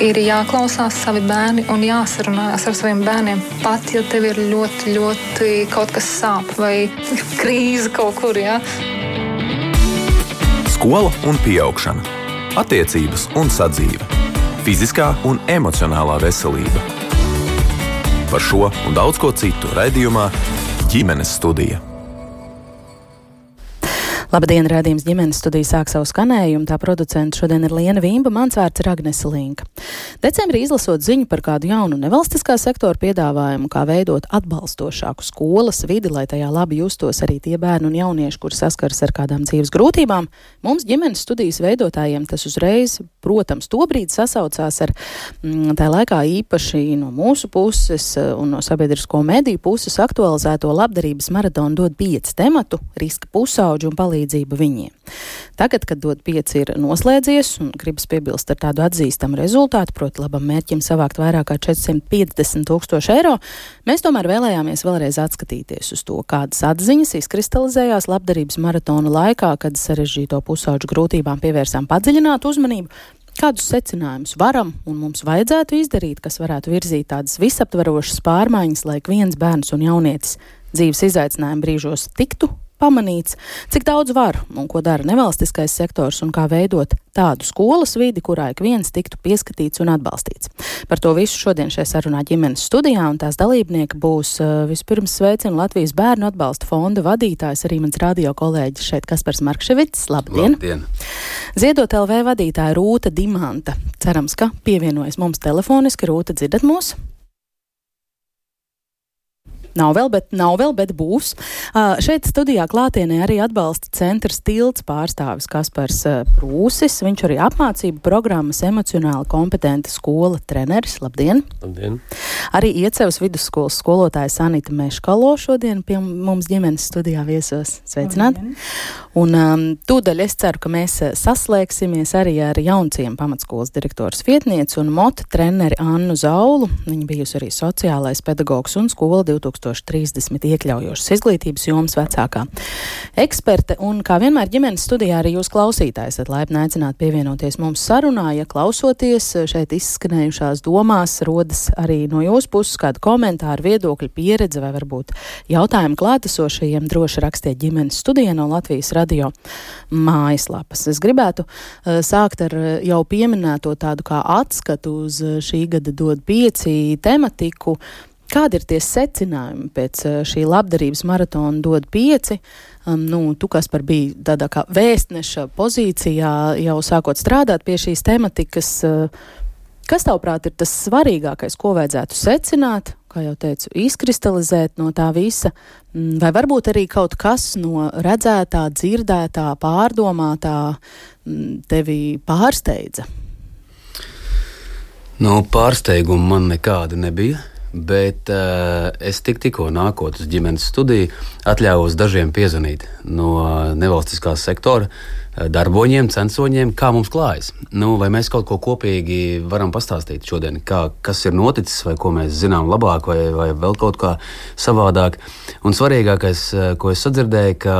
ir jāklausās savi bērni un jāsarunājas ar saviem bērniem. Pat ja tev ir ļoti, ļoti kaut kas sāp vai krīze kaut kur. Ja? Skola un augšana, attiecības un sadzīve, fiziskā un emocionālā veselība. Par šo un daudz ko citu raidījumā ģimenes studija. Labdien, rādījums ģimenes studija sāk savu skanējumu. Tā producents šodien ir Liena Vīmba, mans vārds ir Agnese Linka. Decembrī izlasot ziņu par kādu jaunu nevalstiskā sektora piedāvājumu, kā veidot atbalstošāku skolas vidi, lai tajā labi justos arī tie bērni un jaunieši, kuri saskars ar kādām dzīves grūtībām, mums ģimenes studijas veidotājiem tas uzreiz, protams, tobrīd sasaucās ar mm, tā laikā īpaši no mūsu puses eh, un no sabiedrisko mediju puses aktualizēto labdarības maratonu dod pieci tematu - riska pusauģu un palīdzību palīdzību viņiem. Tagad, kad dod pieci ir noslēdzies un gribas piebilst ar tādu atzīstamu rezultātu, proti labam mērķim savākt vairāk kā 450 tūkstoši eiro, mēs tomēr vēlējāmies vēlreiz atskatīties uz to, kādas atziņas izkristalizējās labdarības maratona laikā, kad sarežģīto pusauģu grūtībām pievērsām padziļinātu uzmanību, Kādus secinājumus varam un mums vajadzētu izdarīt, kas varētu virzīt tādas visaptverošas pārmaiņas, lai ik viens bērns un jaunietis dzīves izaicinājumu brīžos tiktu pamanīts, cik daudz var un ko dara nevalstiskais sektors un kā veidot tādu skolas vidi, kurā ik viens tiktu pieskatīts un atbalstīts. Par to visu šodien šajā sarunā ģimenes studijā, un tās dalībnieki būs vispirms sveicina Latvijas bērnu atbalsta fonda vadītājs, arī mans radio kolēģis šeit Kaspars Markševits. Labdien! Labdien. Ziedot LV vadītāja Rūta Dimanta. Cerams, ka pievienojas mums telefoniski. Rūta, dzirdat mūs? Nav vēl, bet, nav vēl, bet būs. Uh, šeit studijā klātienē arī atbalsta centrs tilts pārstāvis Kaspars uh, Prūsis. Viņš arī apmācību programmas emocionāli kompetenta skola treneris. Labdien! Labdien! Arī Iecevas vidusskolas skolotāja Sanita Meškalo šodien pie mums ģimenes studijā viesos. Sveicināt! Labdien. Un um, tūdaļ es ceru, ka mēs saslēgsimies arī ar jaunciem pamatskolas direktors vietnieci un mota treneri Annu Zaulu. Viņa bijusi arī sociālais pedagogs un skola 2000. 2030 iekļaujošas izglītības jomas vecākā eksperte. Un, kā vienmēr, ģimenes studijā arī jūs klausītājs esat laipni aicināti pievienoties mums sarunā. Ja klausoties šeit izskanējušās domās, rodas arī no jūsu puses kāda komentāra, viedokļa, pieredze vai varbūt jautājumi klātesošajiem, droši rakstiet ģimenes studijā no Latvijas radio mājaslapas. Es gribētu uh, sākt ar jau pieminēto tādu kā atskatu uz šī gada dod pieci tematiku. Kādi ir tie secinājumi pēc eh, šī labdarības maratona dod pieci? Um, nu, tu, kas par bija tādā kā vēstneša pozīcijā, jau sākot strādāt pie šīs tematikas, uh, kas tavuprāt ir tas svarīgākais, ko vajadzētu secināt, kā jau teicu, izkristalizēt no tā visa, mm, vai varbūt arī kaut kas no redzētā, dzirdētā, pārdomātā mm, tevi pārsteidza? Nu, pārsteigumu man nekāda nebija. Bet uh, es tik, tikko nākot uz ģimenes studiju, atļāvos dažiem piezvanīt no nevalstiskā sektora uh, darboņiem, censoņiem, kā mums klājas. Nu, vai mēs kaut ko kopīgi varam pastāstīt šodien, kā, kas ir noticis, vai ko mēs zinām labāk, vai, vai vēl kaut kā savādāk. Un svarīgākais, ko es sadzirdēju, ka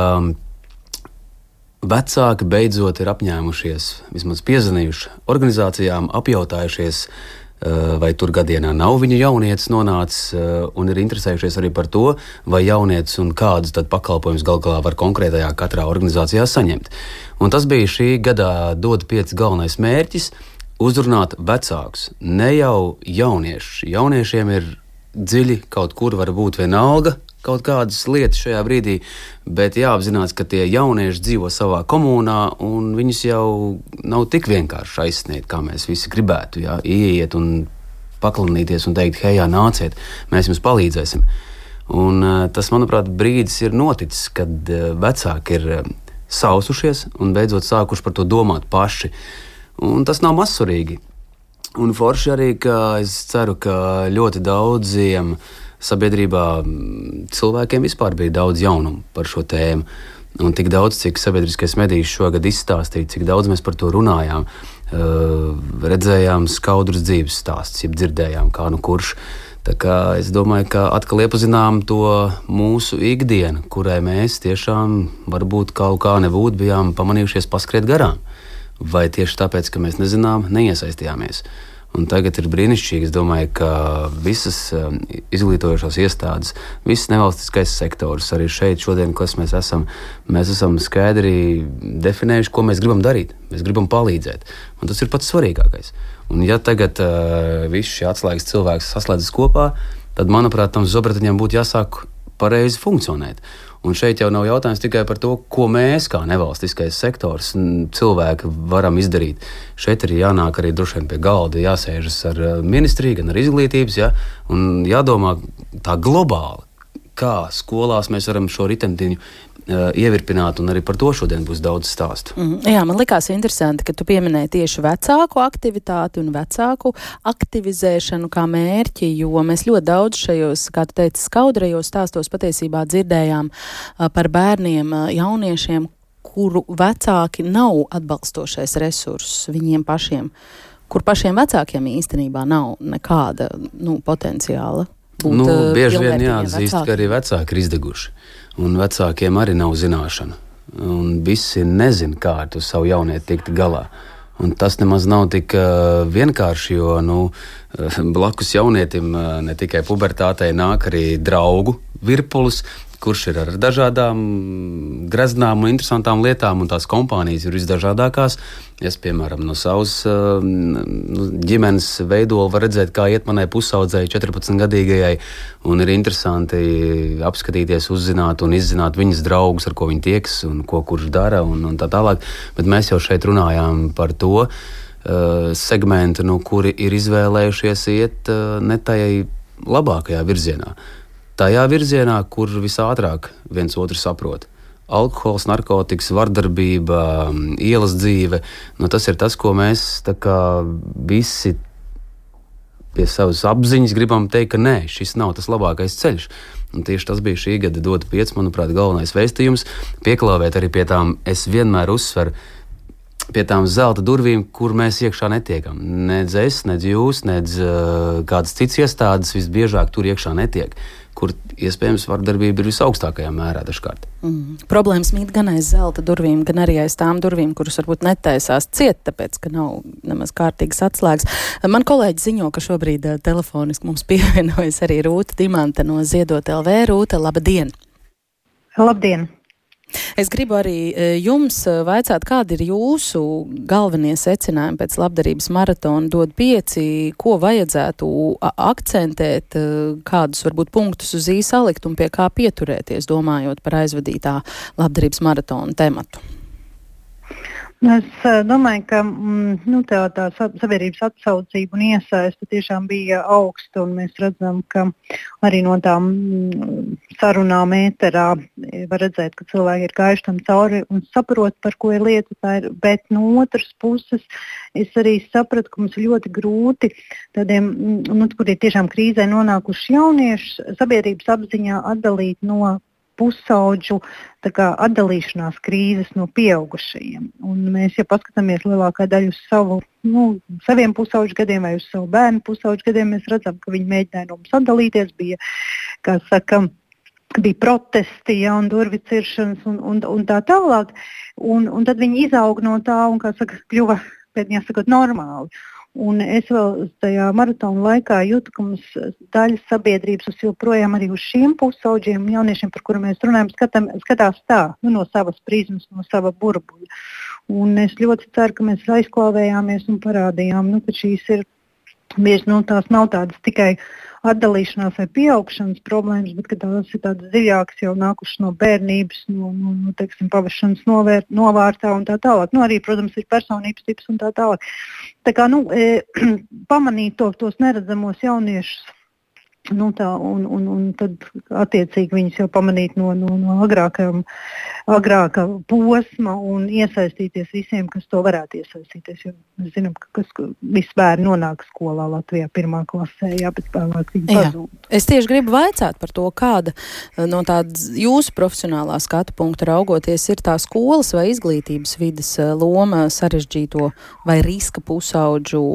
vecāki beidzot ir apņēmušies, vismaz piezvanījuši organizācijām, apjautājušies Eh, vai tur gadienā nav viņa jaunietis nonācis eh, un ir interesējušies arī par to, vai jaunietis un kādus pakalpojumus gal galā var konkrētajā katrā organizācijā saņemt. Un tas bija šī gada dod pieci galvenais mērķis - uzrunāt vecākus, ne jau jauniešus. Jauniešiem ir dziļi kaut kur var būt vienalga, kaut kādas lietas šajā brīdī, bet jāapzinās, ka tie jaunieši dzīvo savā komunā, un viņus jau nav tik vienkārši aizsniegt, kā mēs visi gribētu. Jā, ieiet un paklanīties un teikt, hei, nāciet, mēs jums palīdzēsim. Un, uh, tas, manuprāt, brīdis ir noticis, kad uh, vecāki ir uh, sausušies un beidzot sākuši par to domāt paši. Un tas nav mazsvarīgi. Un forši arī, ka es ceru, ka ļoti daudziem uh, sabiedrībā mm, cilvēkiem vispār bija daudz jaunumu par šo tēmu. Un tik daudz, cik sabiedriskais medijs šogad izstāstīja, cik daudz mēs par to runājām, uh, redzējām skaudrus dzīves stāstus, jeb dzirdējām, kā nu kurš. Es domāju, ka atkal iepazinām to mūsu ikdienu, kurai mēs tiešām varbūt kaut kā nebūtu bijām pamanījušies paskriet garām. Vai tieši tāpēc, ka mēs nezinām, neiesaistījāmies. Un tagad ir brīnišķīgi. Es domāju, ka visas um, izglītojošās iestādes, visas nevalstiskais sektors, arī šeit, šodien, kas mēs esam, mēs esam skaidri definējuši, ko mēs gribam darīt. Mēs gribam palīdzēt. Un tas ir pats svarīgākais. Un ja tagad uh, visi šie atslēgas cilvēki saslēdzas kopā, tad, manuprāt, tam zobratiņam būtu jāsāk pareizi funkcionēt. Un šeit jau nav jautājums tikai par to, ko mēs, kā nevalstiskais sektors, cilvēki varam izdarīt. Šeit ir jānāk arī droši vien pie galda, jāsēžas ar eh, ministriju, gan ar izglītības, ja, un jādomā tā globāli, kā skolās mēs varam šo ritentiņu Uh, ievirpināt, un arī par to šodien būs daudz stāstu. Mm, jā, man likās interesanti, ka tu pieminēji tieši vecāku aktivitāti un vecāku aktivizēšanu kā mērķi, jo mēs ļoti daudz šajos, kā tu teici, skaudrajos stāstos patiesībā dzirdējām uh, par bērniem, uh, jauniešiem, kuru vecāki nav atbalstošais resurss viņiem pašiem, kur pašiem vecākiem īstenībā nav nekāda nu, potenciāla. Būt, nu, bieži vien jāatzīst, vecāki. ka arī vecāki ir izdeguši un vecākiem arī nav zināšana. Un visi nezina, kā ar savu jaunieti tikt galā. Un tas nemaz nav tik uh, vienkārši, jo nu, uh, blakus jaunietim uh, ne tikai pubertātei nāk arī draugu virpulis, kurš ir ar dažādām greznām un interesantām lietām, un tās kompānijas ir visdažādākās. Es, piemēram, no savas uh, nu, ģimenes veidola var redzēt, kā iet manai pusaudzēji, 14-gadīgajai, un ir interesanti apskatīties, uzzināt un izzināt viņas draugus, ar ko viņi tieks un ko kurš dara un, un tā tālāk. Bet mēs jau šeit runājām par to uh, segmentu, nu, kuri ir izvēlējušies iet uh, ne tajā labākajā virzienā tajā virzienā, kur visātrāk viens otru saprot. Alkohols, narkotikas, vardarbība, ielas dzīve nu, tas ir tas, ko mēs kā, visi pie savas apziņas gribam teikt, ka nē, šis nav tas labākais ceļš. Un tieši tas bija šī gada dota pieci, manuprāt, galvenais vēstījums. Pieklāvēt arī pie tām, es vienmēr uzsveru, pie tām zelta durvīm, kur mēs iekšā netiekam. Nedz es, nedz jūs, nedz uh, kādas citas iestādes visbiežāk tur iekšā netiek kur iespējams vardarbība ir visaugstākajā mērā dažkārt. Mm. Problēmas mīt gan aiz zelta durvīm, gan arī aiz tām durvīm, kuras varbūt netaisās ciet, tāpēc, ka nav nemaz kārtīgas atslēgas. Man kolēģi ziņo, ka šobrīd eh, telefoniski mums pievienojas arī Rūta Dimanta no Ziedot LV. Rūta, labdien! Labdien! Es gribu arī e, jums e, vaicāt, kādi ir jūsu galvenie secinājumi pēc labdarības maratona dod pieci, ko vajadzētu akcentēt, e, kādus varbūt punktus uz īsa salikt un pie kā pieturēties, domājot par aizvadītā labdarības maratona tematu. Es eh, domāju, ka mm, nu, tā, tā sabiedrības atsaucība un iesaiste tiešām bija augsta. Mēs redzam, ka arī no tām mm, sarunām ēterā var redzēt, ka cilvēki ir gājuši tam cauri un saprot, par ko ir lieta. Ir, bet no otras puses es arī sapratu, ka mums ir ļoti grūti tādiem, mm, nu, kur ir tiešām krīzē nonākuši jaunieši, sabiedrības apziņā atdalīt no pusauģu kā, atdalīšanās krīzes no pieaugušajiem. Un mēs, ja paskatāmies lielākā daļa uz savu, nu, saviem pusauģu gadiem vai uz savu bērnu pusauģu gadiem, mēs redzam, ka viņi mēģināja no mums atdalīties. Bija, kā saka, bija protesti, ja, un durvju ciršanas un, un, un tā tālāk. Un, un tad viņi izauga no tā un saka, kļuva pēdējā sakot normāli. Un es vēl tajā maratona laikā jūtu, ka mums daļa sabiedrības joprojām arī uz šiem pusauģiem, jauniešiem, par kuriem mēs runājam, skatām, skatās tā, nu, no savas prizmas, no sava burbuļa. Un es ļoti ceru, ka mēs aizklāvējāmies un parādījām, nu, ka šīs ir bieži nu, tās nav tādas tikai atdalīšanās vai pieaugšanas problēmas, bet tās ir tādas dziļākas, jau nākušas no bērnības, no, no, no teiksim, pavašanas novērt, novārtā un tā tālāk. Nu, arī, protams, ir personības tips un tā tālāk. Tā kā nu, e, pamanīt to, tos neredzamos jauniešus Nu, tā, un, un, un tad attiecīgi viņus jau pamanīt no, no, no agrākajām, agrākā posma un iesaistīties visiem, kas to varētu iesaistīties. Jo mēs zinām, ka kas, visi bērni nonāk skolā Latvijā pirmā klasē, jā, bet vēlāk viņi pazūd. Es tieši gribu vaicāt par to, kāda no tādas jūsu profesionālā skatu punkta raugoties ir tā skolas vai izglītības vidas eh, loma sarežģīto vai riska pusauģu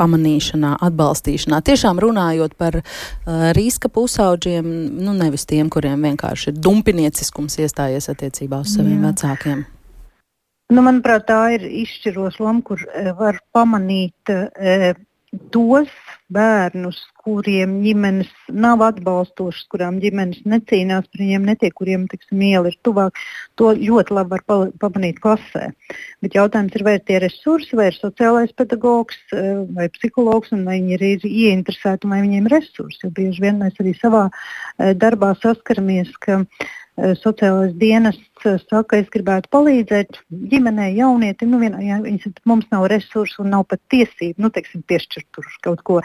pamanīšanā, atbalstīšanā. Tiešām runājot par uh, riska pusauģiem, nu nevis tiem, kuriem vienkārši ir dumpinieciskums iestājies attiecībā uz saviem Jā. vecākiem. Nu, manuprāt, tā ir izšķiroša loma, kur e, var pamanīt e, tos bērnus, kuriem ģimenes nav atbalstošas, kurām ģimenes necīnās par viņiem, netiek, kuriem tiksim, iela ir tuvāk, to ļoti labi var pamanīt klasē. Bet jautājums ir, vai ir tie resursi, vai ir sociālais pedagogs eh, vai psihologs, un vai viņi ir, ieinteresēti, vai viņiem ir resursi. Jo bieži vien mēs arī savā eh, darbā saskaramies, ka Eh, sociālais dienests eh, saka, es gribētu palīdzēt ģimenei, jaunietim. Nu, vien, ja, mums nav resursu un nav pat tiesību nu, teiksim, piešķirt kaut ko.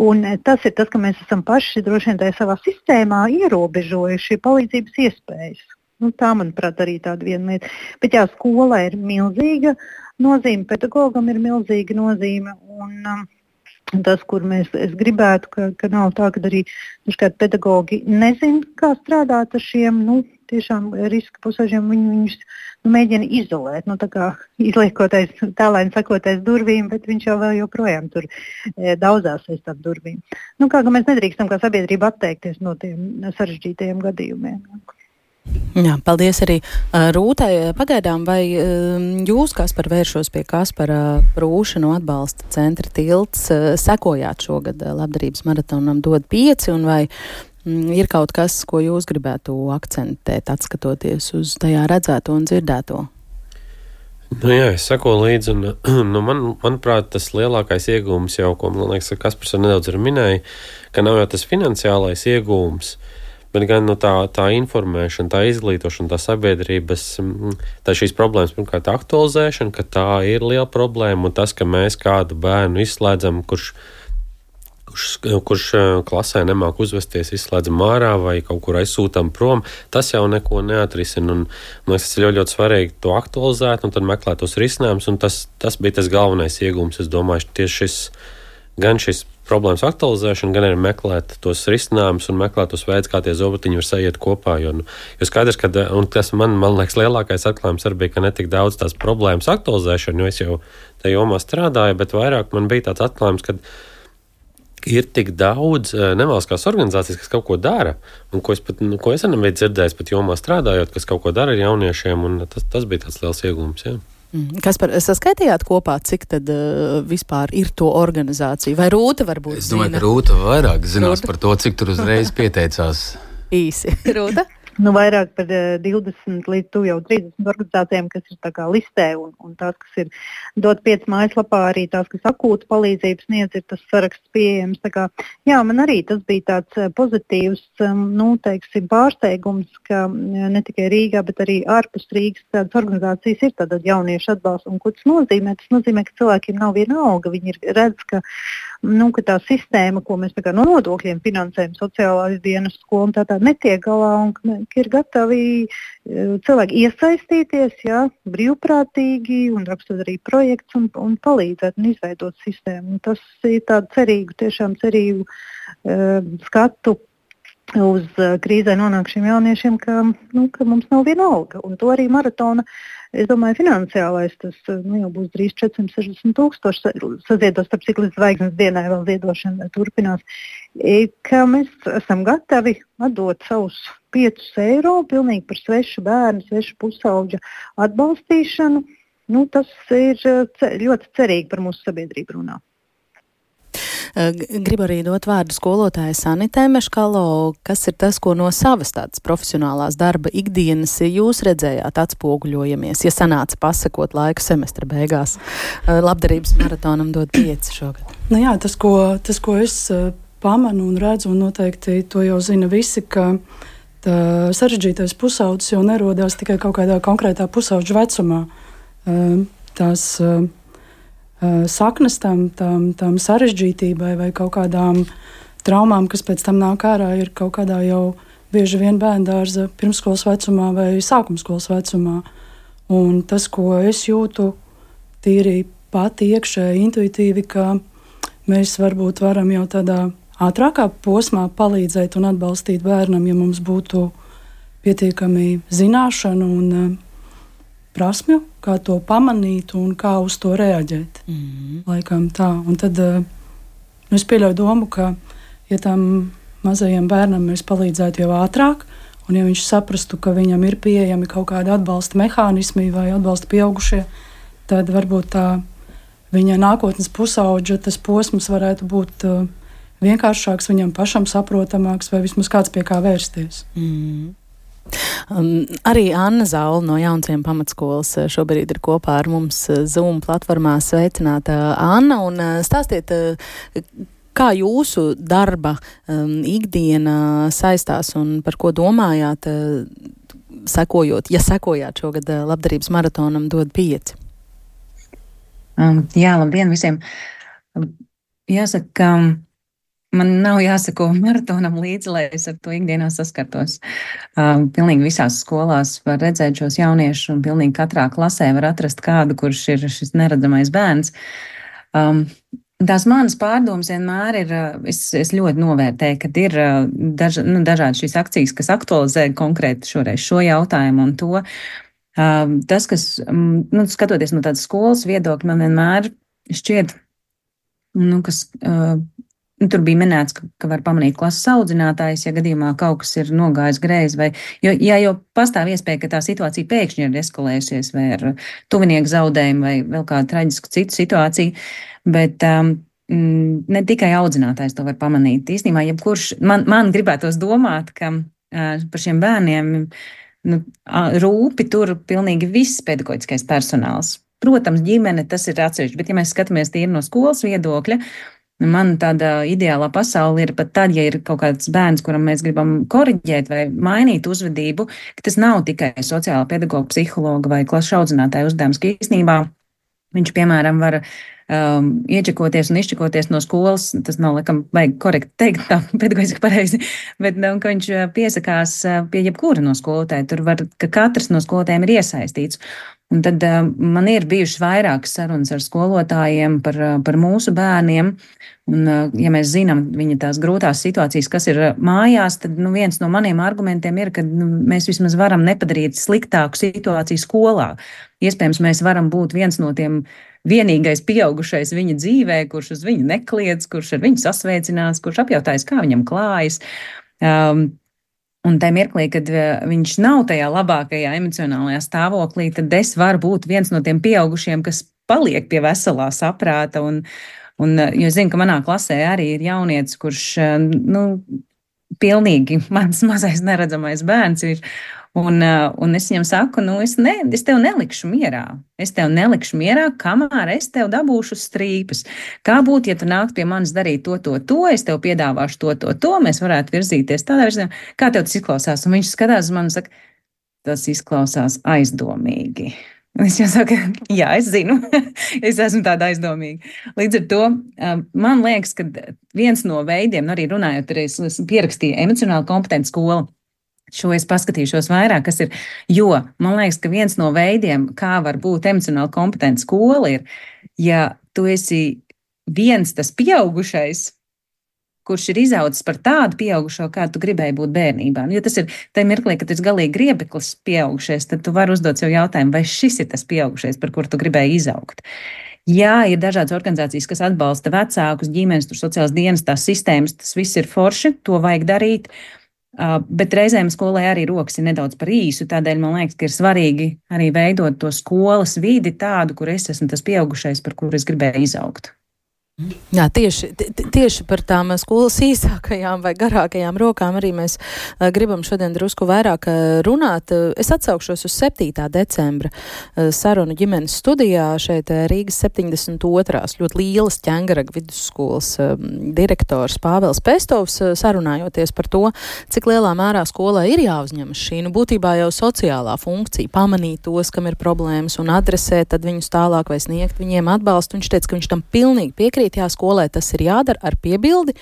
Un eh, tas ir tas, ka mēs esam paši droši vien savā sistēmā ierobežojuši palīdzības iespējas. Nu, tā, manuprāt, arī tāda viena lieta. Bet jā, skolai ir milzīga nozīme, pedagogam ir milzīga nozīme. Un, um, Tas, kur mēs gribētu, ka, ka nav tā, ka arī pedagogi nezina, kā strādāt ar šiem nu, tiešām riska pusauģiem, viņi viņus nu, mēģina izolēt. Nu, izliekoties tālēni sakoties durvīm, bet viņš jau joprojām tur e, daudzās aiz tām durvīm. Nu, kā mēs nedrīkstam kā sabiedrība atteikties no tiem sarežģītajiem gadījumiem. Jā, paldies arī Rūtai. Pagaidām, vai jūs, kas par vēršos pie Kaspara Prūša no atbalsta centra tilts, sekojāt šogad labdarības maratonam dod pieci, un vai ir kaut kas, ko jūs gribētu akcentēt, atskatoties uz tajā redzēto un dzirdēto? Nu, jā, es seko līdzi, un nu, man, manuprāt, tas lielākais iegūms jau, ko Kaspars nedaudz ir minējis, ka nav jau tas finansiālais iegūms, uh, bet gan nu, tā, tā informēšana, tā izglītošana, tā sabiedrības, mm, tā šīs problēmas pirmkārt aktualizēšana, ka tā ir liela problēma un tas, ka mēs kādu bērnu izslēdzam, kurš kurš, kurš eh, klasē nemāk uzvesties, izslēdzam ārā vai kaut kur aizsūtām prom, tas jau neko neatrisina. Un, man liekas, tas ir ļoti, ļoti svarīgi to aktualizēt un tad meklēt tos risinājumus. Tas, tas bija tas galvenais iegūms. Es domāju, tieši šis, gan šis problēmas aktualizēšanu, gan arī meklēt tos risinājumus un meklēt tos veidus, kā tie zobotiņi var sajiet kopā. Jo, nu, jo skaidrs, ka tas man, man liekas lielākais atklājums arī bija, ka ne tik daudz tās problēmas aktualizēšana, jo es jau tajā jomā strādāju, bet vairāk man bija tāds atklājums, ka ir tik daudz eh, nevalstiskās organizācijas, kas kaut ko dara, un ko es, pat, nu, ko es arī nebiju dzirdējis, pat jomā strādājot, kas kaut ko dara ar jauniešiem, un tas, tas bija tāds liels iegūms. Jā. Mm. Kas par saskaitījāt kopā, cik tad uh, vispār ir to organizāciju? Vai Rūta varbūt? Es domāju, zina? ka Rūta vairāk zinās Rūta? par to, cik tur uzreiz pieteicās. Īsi, Rūta nu, vairāk par 20 eh, līdz jau 30 organizācijām, kas ir listē, un, un tās, kas ir dot 5 mājaslapā, arī tās, kas akūtu palīdzību sniedz, ir tas saraksts pieejams. Kā, jā, man arī tas bija tāds eh, pozitīvs um, nu, teiksim, pārsteigums, ka eh, ne tikai Rīgā, bet arī ārpus Rīgas tādas organizācijas ir tāda jauniešu atbalsta. Un, ko tas nozīmē? Tas nozīmē, ka cilvēkiem nav viena alga. Viņi redz, ka nu, ka tā sistēma, ko mēs no nodokļiem finansējam, sociālās dienas skolu tā tālāk, netiek galā un ka ir gatavi e, cilvēki iesaistīties jā, brīvprātīgi un rakstot arī projekts un, un palīdzēt un izveidot sistēmu. Un tas ir tāds cerīgu, tiešām cerīgu uh, skatu uz uh, krīzē nonākušiem jauniešiem, ka, nu, ka mums nav viena alga. Un to arī maratona uh, Es domāju, finansiālais tas nu, jau būs drīz 460 tūkstoši saziedos, starp cik līdz zvaigznes dienai vēl ziedošana turpinās. Ka mēs esam gatavi atdot savus 5 eiro pilnīgi par svešu bērnu, svešu pusauģa atbalstīšanu. Nu, tas ir ļoti cerīgi par mūsu sabiedrību runāt. Eh, gribu arī dot vārdu skolotājai Sanitē Meškalo, kas ir tas, ko no savas tādas profesionālās darba ikdienas jūs redzējāt atspoguļojamies, ja sanāca pasakot laiku semestra beigās. Eh, labdarības maratonam dod pieci šogad. Nu jā, tas, ko, tas, ko es eh, pamanu un redzu, un noteikti to jau zina visi, ka sarežģītais pusaudzis jau nerodās tikai kaut kādā konkrētā pusauģa vecumā. Tās saknes tam, tam, tam sarežģītībai vai kaut kādām traumām, kas pēc tam nāk ārā, ir kaut kādā jau bieži vien bērnu dārza pirmskolas vecumā vai sākumskolas vecumā. Un tas, ko es jūtu tīri pati iekšēji, intuitīvi, ka mēs varbūt varam jau tādā ātrākā posmā palīdzēt un atbalstīt bērnam, ja mums būtu pietiekami zināšanu un uh, prasmju, kā to pamanīt un kā uz to reaģēt. Mm. Laikam tā. Un tad uh, es pieļauju domu, ka, ja tam mazajam bērnam mēs palīdzētu jau ātrāk, un ja viņš saprastu, ka viņam ir pieejami kaut kādi atbalsta mehānismi vai atbalsta pieaugušie, tad varbūt tā viņa nākotnes pusaudža posms varētu būt uh, vienkāršāks, viņam pašam saprotamāks, vai vismaz kāds pie kā vērsties. Mm. Um, arī Anna Zaula no Jaunciem pamatskolas uh, šobrīd ir kopā ar mums uh, Zoom platformā. Sveicināta Anna un uh, stāstiet, kā jūsu darba um, ikdiena saistās un par ko domājāt, uh, sekojot, ja sekojāt šogad uh, labdarības maratonam dod pieci? Um, jā, labdien visiem! Jāsaka, ka man nav jāsako maratonam līdzi, lai es ar to ikdienā saskartos. Um, pilnīgi visās skolās var redzēt šos jauniešus, un pilnīgi katrā klasē var atrast kādu, kurš ir šis neredzamais bērns. Um, Tās manas pārdomas vienmēr ir, es, es ļoti novērtēju, ka ir daž, nu, dažādi šīs akcijas, kas aktualizē konkrēti šoreiz šo jautājumu un to. Tas, kas, nu, skatoties no tādas skolas viedokļa, man vienmēr šķiet, nu, kas Nu, tur bija minēts, ka, ka var pamanīt klases audzinātājs, ja gadījumā kaut kas ir nogājis greizi. Vai, jo, ja jau pastāv iespēja, ka tā situācija pēkšņi ir eskalējusies, vai ar tuvinieku zaudējumu, vai vēl kādu traģisku citu situāciju, bet um, mm, ne tikai audzinātājs to var pamanīt. Īstenībā, jebkurš man, man gribētos domāt, ka uh, par šiem bērniem nu, rūpi tur pilnīgi viss pedagoģiskais personāls. Protams, ģimene tas ir atsevišķi, bet ja mēs skatāmies tīri no skolas viedokļa, Man tāda ideālā pasaule ir pat tad, ja ir kaut kāds bērns, kuram mēs gribam korrigēt vai mainīt uzvedību, ka tas nav tikai sociāla pedagoga, psihologa vai klases audzinātāja uzdevums, ka īstenībā viņš, piemēram, var um, iečakoties un izčakoties no skolas. Tas nav, laikam, vajag korekti teikt, tā pedagoģiski pareizi, bet um, viņš uh, piesakās uh, pie jebkura no skolotāja. Tur var, ka katrs no skolotājiem ir iesaistīts. Un tad uh, man ir bijušas vairākas sarunas ar skolotājiem par, par mūsu bērniem. Un, uh, ja mēs zinām viņa tās grūtās situācijas, kas ir mājās, tad nu, viens no maniem argumentiem ir, ka nu, mēs vismaz varam nepadarīt sliktāku situāciju skolā. Iespējams, mēs varam būt viens no tiem vienīgais pieaugušais viņa dzīvē, kurš uz viņu nekliedz, kurš ar viņu sasveicinās, kurš apjautājis, kā viņam klājas. Um, Un tajā mirklī, kad uh, viņš nav tajā labākajā emocionālajā stāvoklī, tad es varu būt viens no tiem pieaugušiem, kas paliek pie veselā saprāta. Un, un, uh, jo zinu, ka manā klasē arī ir jaunietis, kurš uh, nu, pilnīgi mans mazais neredzamais bērns ir. Un, un es viņam saku, nu, es, ne, es tev nelikšu mierā. Es tev nelikšu mierā, kamēr es tev dabūšu strīpes. Kā būtu, ja tu nāktu pie manis darīt to, to, to, es tev piedāvāšu to, to, to, mēs varētu virzīties tādā virzienā. Kā tev tas izklausās? Un viņš skatās uz mani un saka, tas izklausās aizdomīgi. Es jau saku, jā, es zinu, es esmu tāda aizdomīga. Līdz ar to man liekas, ka viens no veidiem, nu arī runājot, arī es pierakstīju emocionāli kompetentu skolu. Šo es paskatīšos vairāk, kas ir. Jo man liekas, ka viens no veidiem, kā var būt emocionāli kompetenta skola, ir, ja tu esi viens tas pieaugušais, kurš ir izaudzis par tādu pieaugušo, kādu tu gribēji būt bērnībā. Jo tas ir tajā mirklī, kad tu esi galīgi griebeklis pieaugušais, tad tu vari uzdot sev jautājumu, vai šis ir tas pieaugušais, par kuru tu gribēji izaugt. Jā, ir dažādas organizācijas, kas atbalsta vecākus, ģimenes, sociālās dienas, tās sistēmas, tas viss ir forši, to vajag darīt. Bet reizēm skolai arī rokas ir nedaudz par īsu. Tādēļ man liekas, ka ir svarīgi arī veidot to skolas vidi tādu, kur es esmu tas pieaugušais, par kuru es gribēju izaugt. Jā, tieši, tieši par tām skolas īsākajām vai garākajām rokām arī mēs uh, gribam šodien drusku vairāk uh, runāt. Uh, es atsaukšos uz 7. decembra sarunu ģimenes studijā šeit Rīgas 72. ļoti lielas ķengaraga vidusskolas direktors Pāvels Pestovs sarunājoties par to, cik lielā mērā skolai ir jāuzņemas šī, nu, būtībā jau sociālā funkcija, pamanīt tos, kam ir problēmas un adresēt tad viņus tālāk vai sniegt viņiem atbalstu. Viņš teica, ka viņš tam pilnīgi piekrīt darīt, jā, skolē tas ir jādara ar piebildi,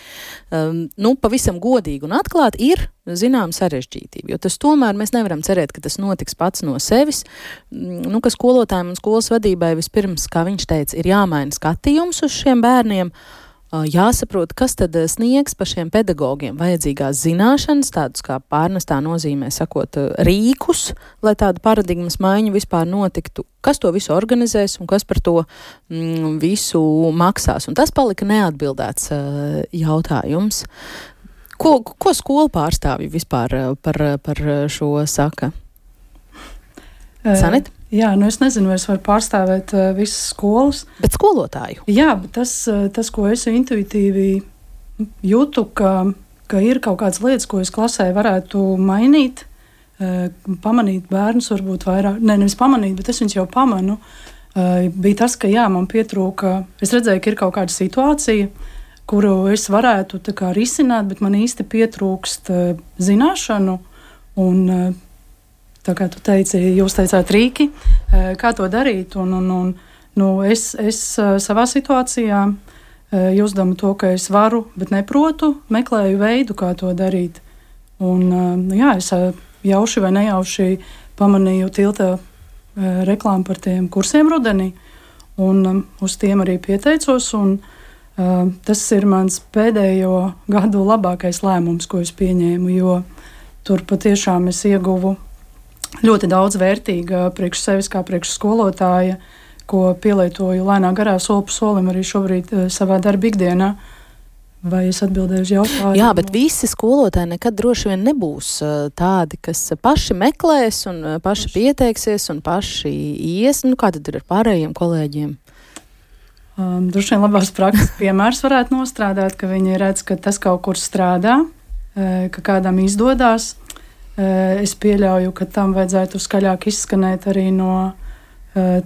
um, nu, pavisam godīgi un atklāti ir zinām sarežģītība, jo tas tomēr mēs nevaram cerēt, ka tas notiks pats no sevis, mm, nu, ka skolotājiem un skolas vadībai vispirms, kā viņš teica, ir jāmaina skatījums uz šiem bērniem, uh, jāsaprot, kas tad sniegs pašiem pedagogiem vajadzīgās zināšanas, tādus kā pārnestā nozīmē, sakot, rīkus, lai tāda paradigmas maiņa vispār notiktu, kas to visu organizēs un kas par to mm, visu maksās. Un tas palika neatbildēts jautājums. Ko, ko skolu pārstāvji vispār par, par šo saka? Sanit? Jā, nu es nezinu, vai es varu pārstāvēt uh, visas skolas. Bet skolotāju. Jā, bet tas, uh, tas ko es intuitīvi jūtu, ka, ka ir kaut kādas lietas, ko es klasē varētu mainīt, uh, pamanīt bērnus, varbūt vairāk, ne, nevis pamanīt, bet es viņus jau pamanu. Uh, bija tas, ka jā, man pietrūka, es redzēju, ka ir kaut kāda situācija, kuru es varētu kā, risināt, bet man īsti pietrūkst uh, zināšanu. Un, uh, tā kā tu teici, jūs teicāt rīki, eh, kā to darīt. Un, un, un, nu, es, es eh, savā situācijā eh, jūtama to, ka es varu, bet neprotu, meklēju veidu, kā to darīt. Un, nu, jā, es jauši vai nejauši pamanīju tilta reklāmu par tiem kursiem rudenī, un uz tiem arī pieteicos. Un, tas ir mans pēdējo gadu labākais lēmums, ko es pieņēmu, jo tur patiešām es ieguvu ļoti daudz vērtīga priekš sevis, kā priekš skolotāja, ko pielietoju lēnā garā soli pa solim arī šobrīd uh, savā darba ikdienā. Vai es atbildēju uz jautājumu? Jā, bet visi skolotāji nekad droši vien nebūs uh, tādi, kas paši meklēs un uh, paši pieteiksies un paši ies. Nu, kā tad ir ar pārējiem kolēģiem? Um, droši vien labās prakses piemērs varētu nostrādāt, ka viņi redz, ka tas kaut kur strādā, ka kādam izdodas. Eh, es pieļauju, ka tam vajadzētu skaļāk izskanēt arī no uh,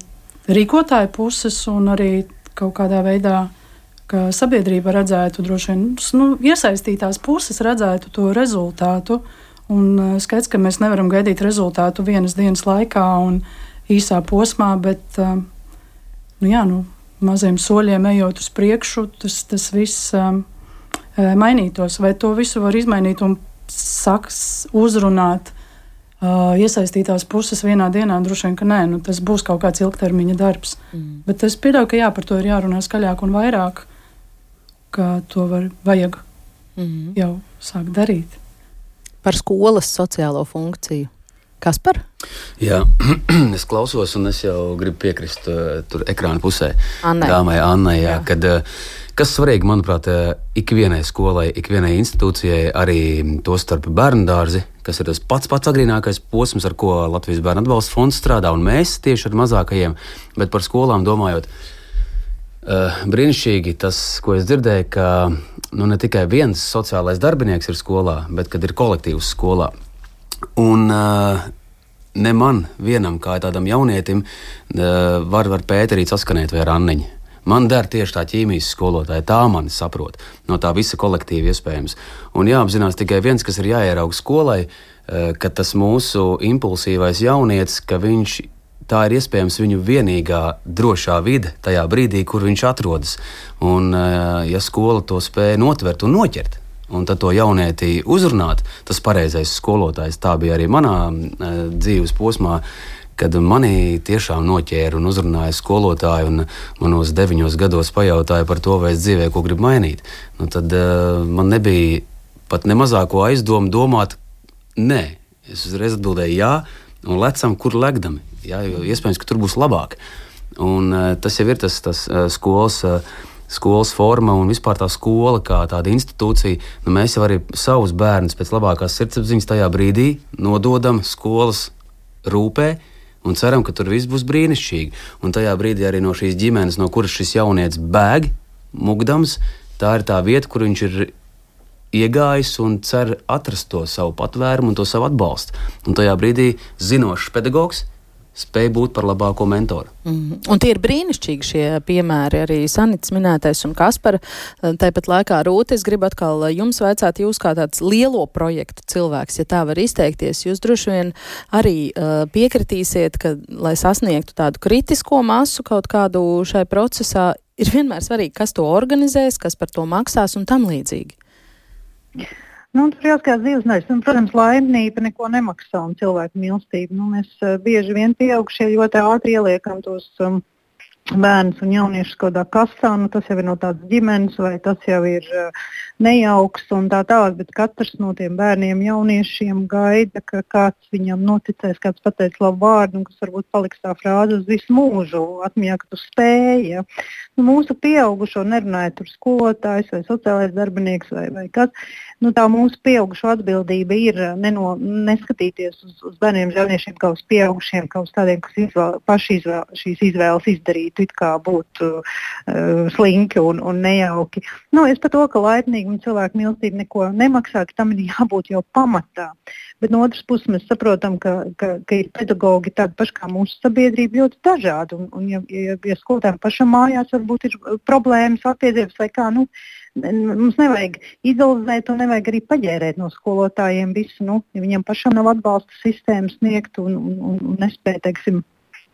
rīkotāja puses un arī kaut kādā veidā, ka sabiedrība redzētu, droši vien nu, iesaistītās puses redzētu to rezultātu. Un uh, skaidrs, ka mēs nevaram gaidīt rezultātu vienas dienas laikā un īsā posmā, bet nu, jā, nu, maziem soļiem ejot uz priekšu, tas, tas viss mainītos. Vai to visu var izmainīt un saks uzrunāt uh, iesaistītās puses vienā dienā, droši vien, ka nē, nu, tas būs kaut kāds ilgtermiņa darbs. Mm. Bet es pieļauju, ka jā, par to ir jārunā skaļāk un vairāk, ka to var, vajag mm. jau sākt darīt. Par skolas sociālo funkciju. Kas par? Jā, es klausos, un es jau gribu piekrist uh, tur ekrāna pusē. Annai. Dāmai Annai, jā, jā. kad uh, Kas svarīgi, manuprāt, eh, ikvienai skolai, ikvienai institūcijai, arī to starp bērnu dārzi, kas ir tas pats pats agrīnākais posms, ar ko Latvijas Bērnu atbalsta fonds strādā, un mēs tieši ar mazākajiem, bet par skolām domājot. Brīnišķīgi tas, ko es dzirdēju, ka nu, ne tikai viens sociālais darbinieks ir skolā, bet kad ir kolektīvs skolā. Un, uh, ne man vienam, kā tādam jaunietim, uh, var, var Pēterīt saskanēt vai Ranniņu. Man der tieši tā ķīmijas skolotāja, tā mani saprot. No tā visa kolektīva iespējams. Un jāapzinās tikai viens, kas ir jāierauga skolai, eh, ka tas mūsu impulsīvais jaunietis, ka viņš tā ir iespējams viņu vienīgā drošā vide tajā brīdī, kur viņš atrodas. Un, eh, ja skola to spēja notvert un noķert, un tad to jaunieti uzrunāt, tas pareizais skolotājs, tā bija arī manā uh, dzīves posmā kad manī tiešām noķēra un uzrunāja skolotāju, un manos deviņos gados pajautāja par to, vai es dzīvē ko gribu mainīt. Nu, tad uh, man nebija pat ne mazāko aizdomu domāt, nē. Es uzreiz atbildēju, jā, un lecam, kur legdami. Jā, iespējams, ka tur būs labāk. Un, uh, tas jau ir tas, tas uh, skolas. Uh, skolas forma un vispār tā skola kā tāda institūcija, nu mēs jau arī savus bērnus pēc labākās sirdsapziņas tajā brīdī nododam skolas rūpē, un ceram, ka tur viss būs brīnišķīgi. Un tajā brīdī arī no šīs ģimenes, no kuras šis jaunietis bēg, mugdams, tā ir tā vieta, kur viņš ir iegājis un cer atrast to savu patvērumu un to savu atbalstu. Un tajā brīdī zinošs pedagogs spēja būt par labāko mentoru. Mm. Un tie ir brīnišķīgi šie piemēri, arī Sanits minētais un Kaspar. Tāpat laikā Rūti, es gribu atkal jums veicāt, jūs kā tāds lielo projektu cilvēks, ja tā var izteikties, jūs droši vien arī uh, piekritīsiet, ka, lai sasniegtu tādu kritisko masu kaut kādu šai procesā, ir vienmēr svarīgi, kas to organizēs, kas par to maksās un tam līdzīgi. Nu, tur jāskatās nevis. Nu, protams, laimība neko nemaksā un cilvēku mīlestība. Nu, mēs uh, bieži vien pieaugušie ļoti ātri ieliekam tos um, bērns un jauniešus kādā kastā, nu, tas jau ir no tādas ģimenes, vai tas jau ir uh, nejauks un tā tālāk. Bet katrs no tiem bērniem, jauniešiem gaida, ka kāds viņam noticēs, kāds pateiks labu vārdu, un kas varbūt paliks tā frāze uz visu mūžu, atmiņā, ka tu spēji. Ja. Nu, mūsu pieaugušo nerunājot tur skolotājs vai sociālais darbinieks vai, vai kas. Nu, tā mūsu pieaugušo atbildība ir neno, neskatīties uz, uz bērniem, jauniešiem kā uz pieaugušiem, kā uz tādiem, kas izvēl, paši izvēl, šīs izvēles izdarīt it kā būtu uh, slinki un, un nejauki. Nu, es par to, ka laipnīgi un cilvēku mīlestība neko nemaksā, ka tam ir jābūt jau pamatā. Bet no otras puses mēs saprotam, ka, ka, ka ir pedagoģi tādi paši kā mūsu sabiedrība ļoti dažādi. Un, un ja, ja, ja skolotājiem pašam mājās varbūt ir problēmas, attiecības vai kā, nu, mums nevajag izolēt un nevajag arī paģērēt no skolotājiem visu. Nu, ja viņiem pašam nav atbalsta sistēmas sniegt un, un, un, un nespēja, teiksim,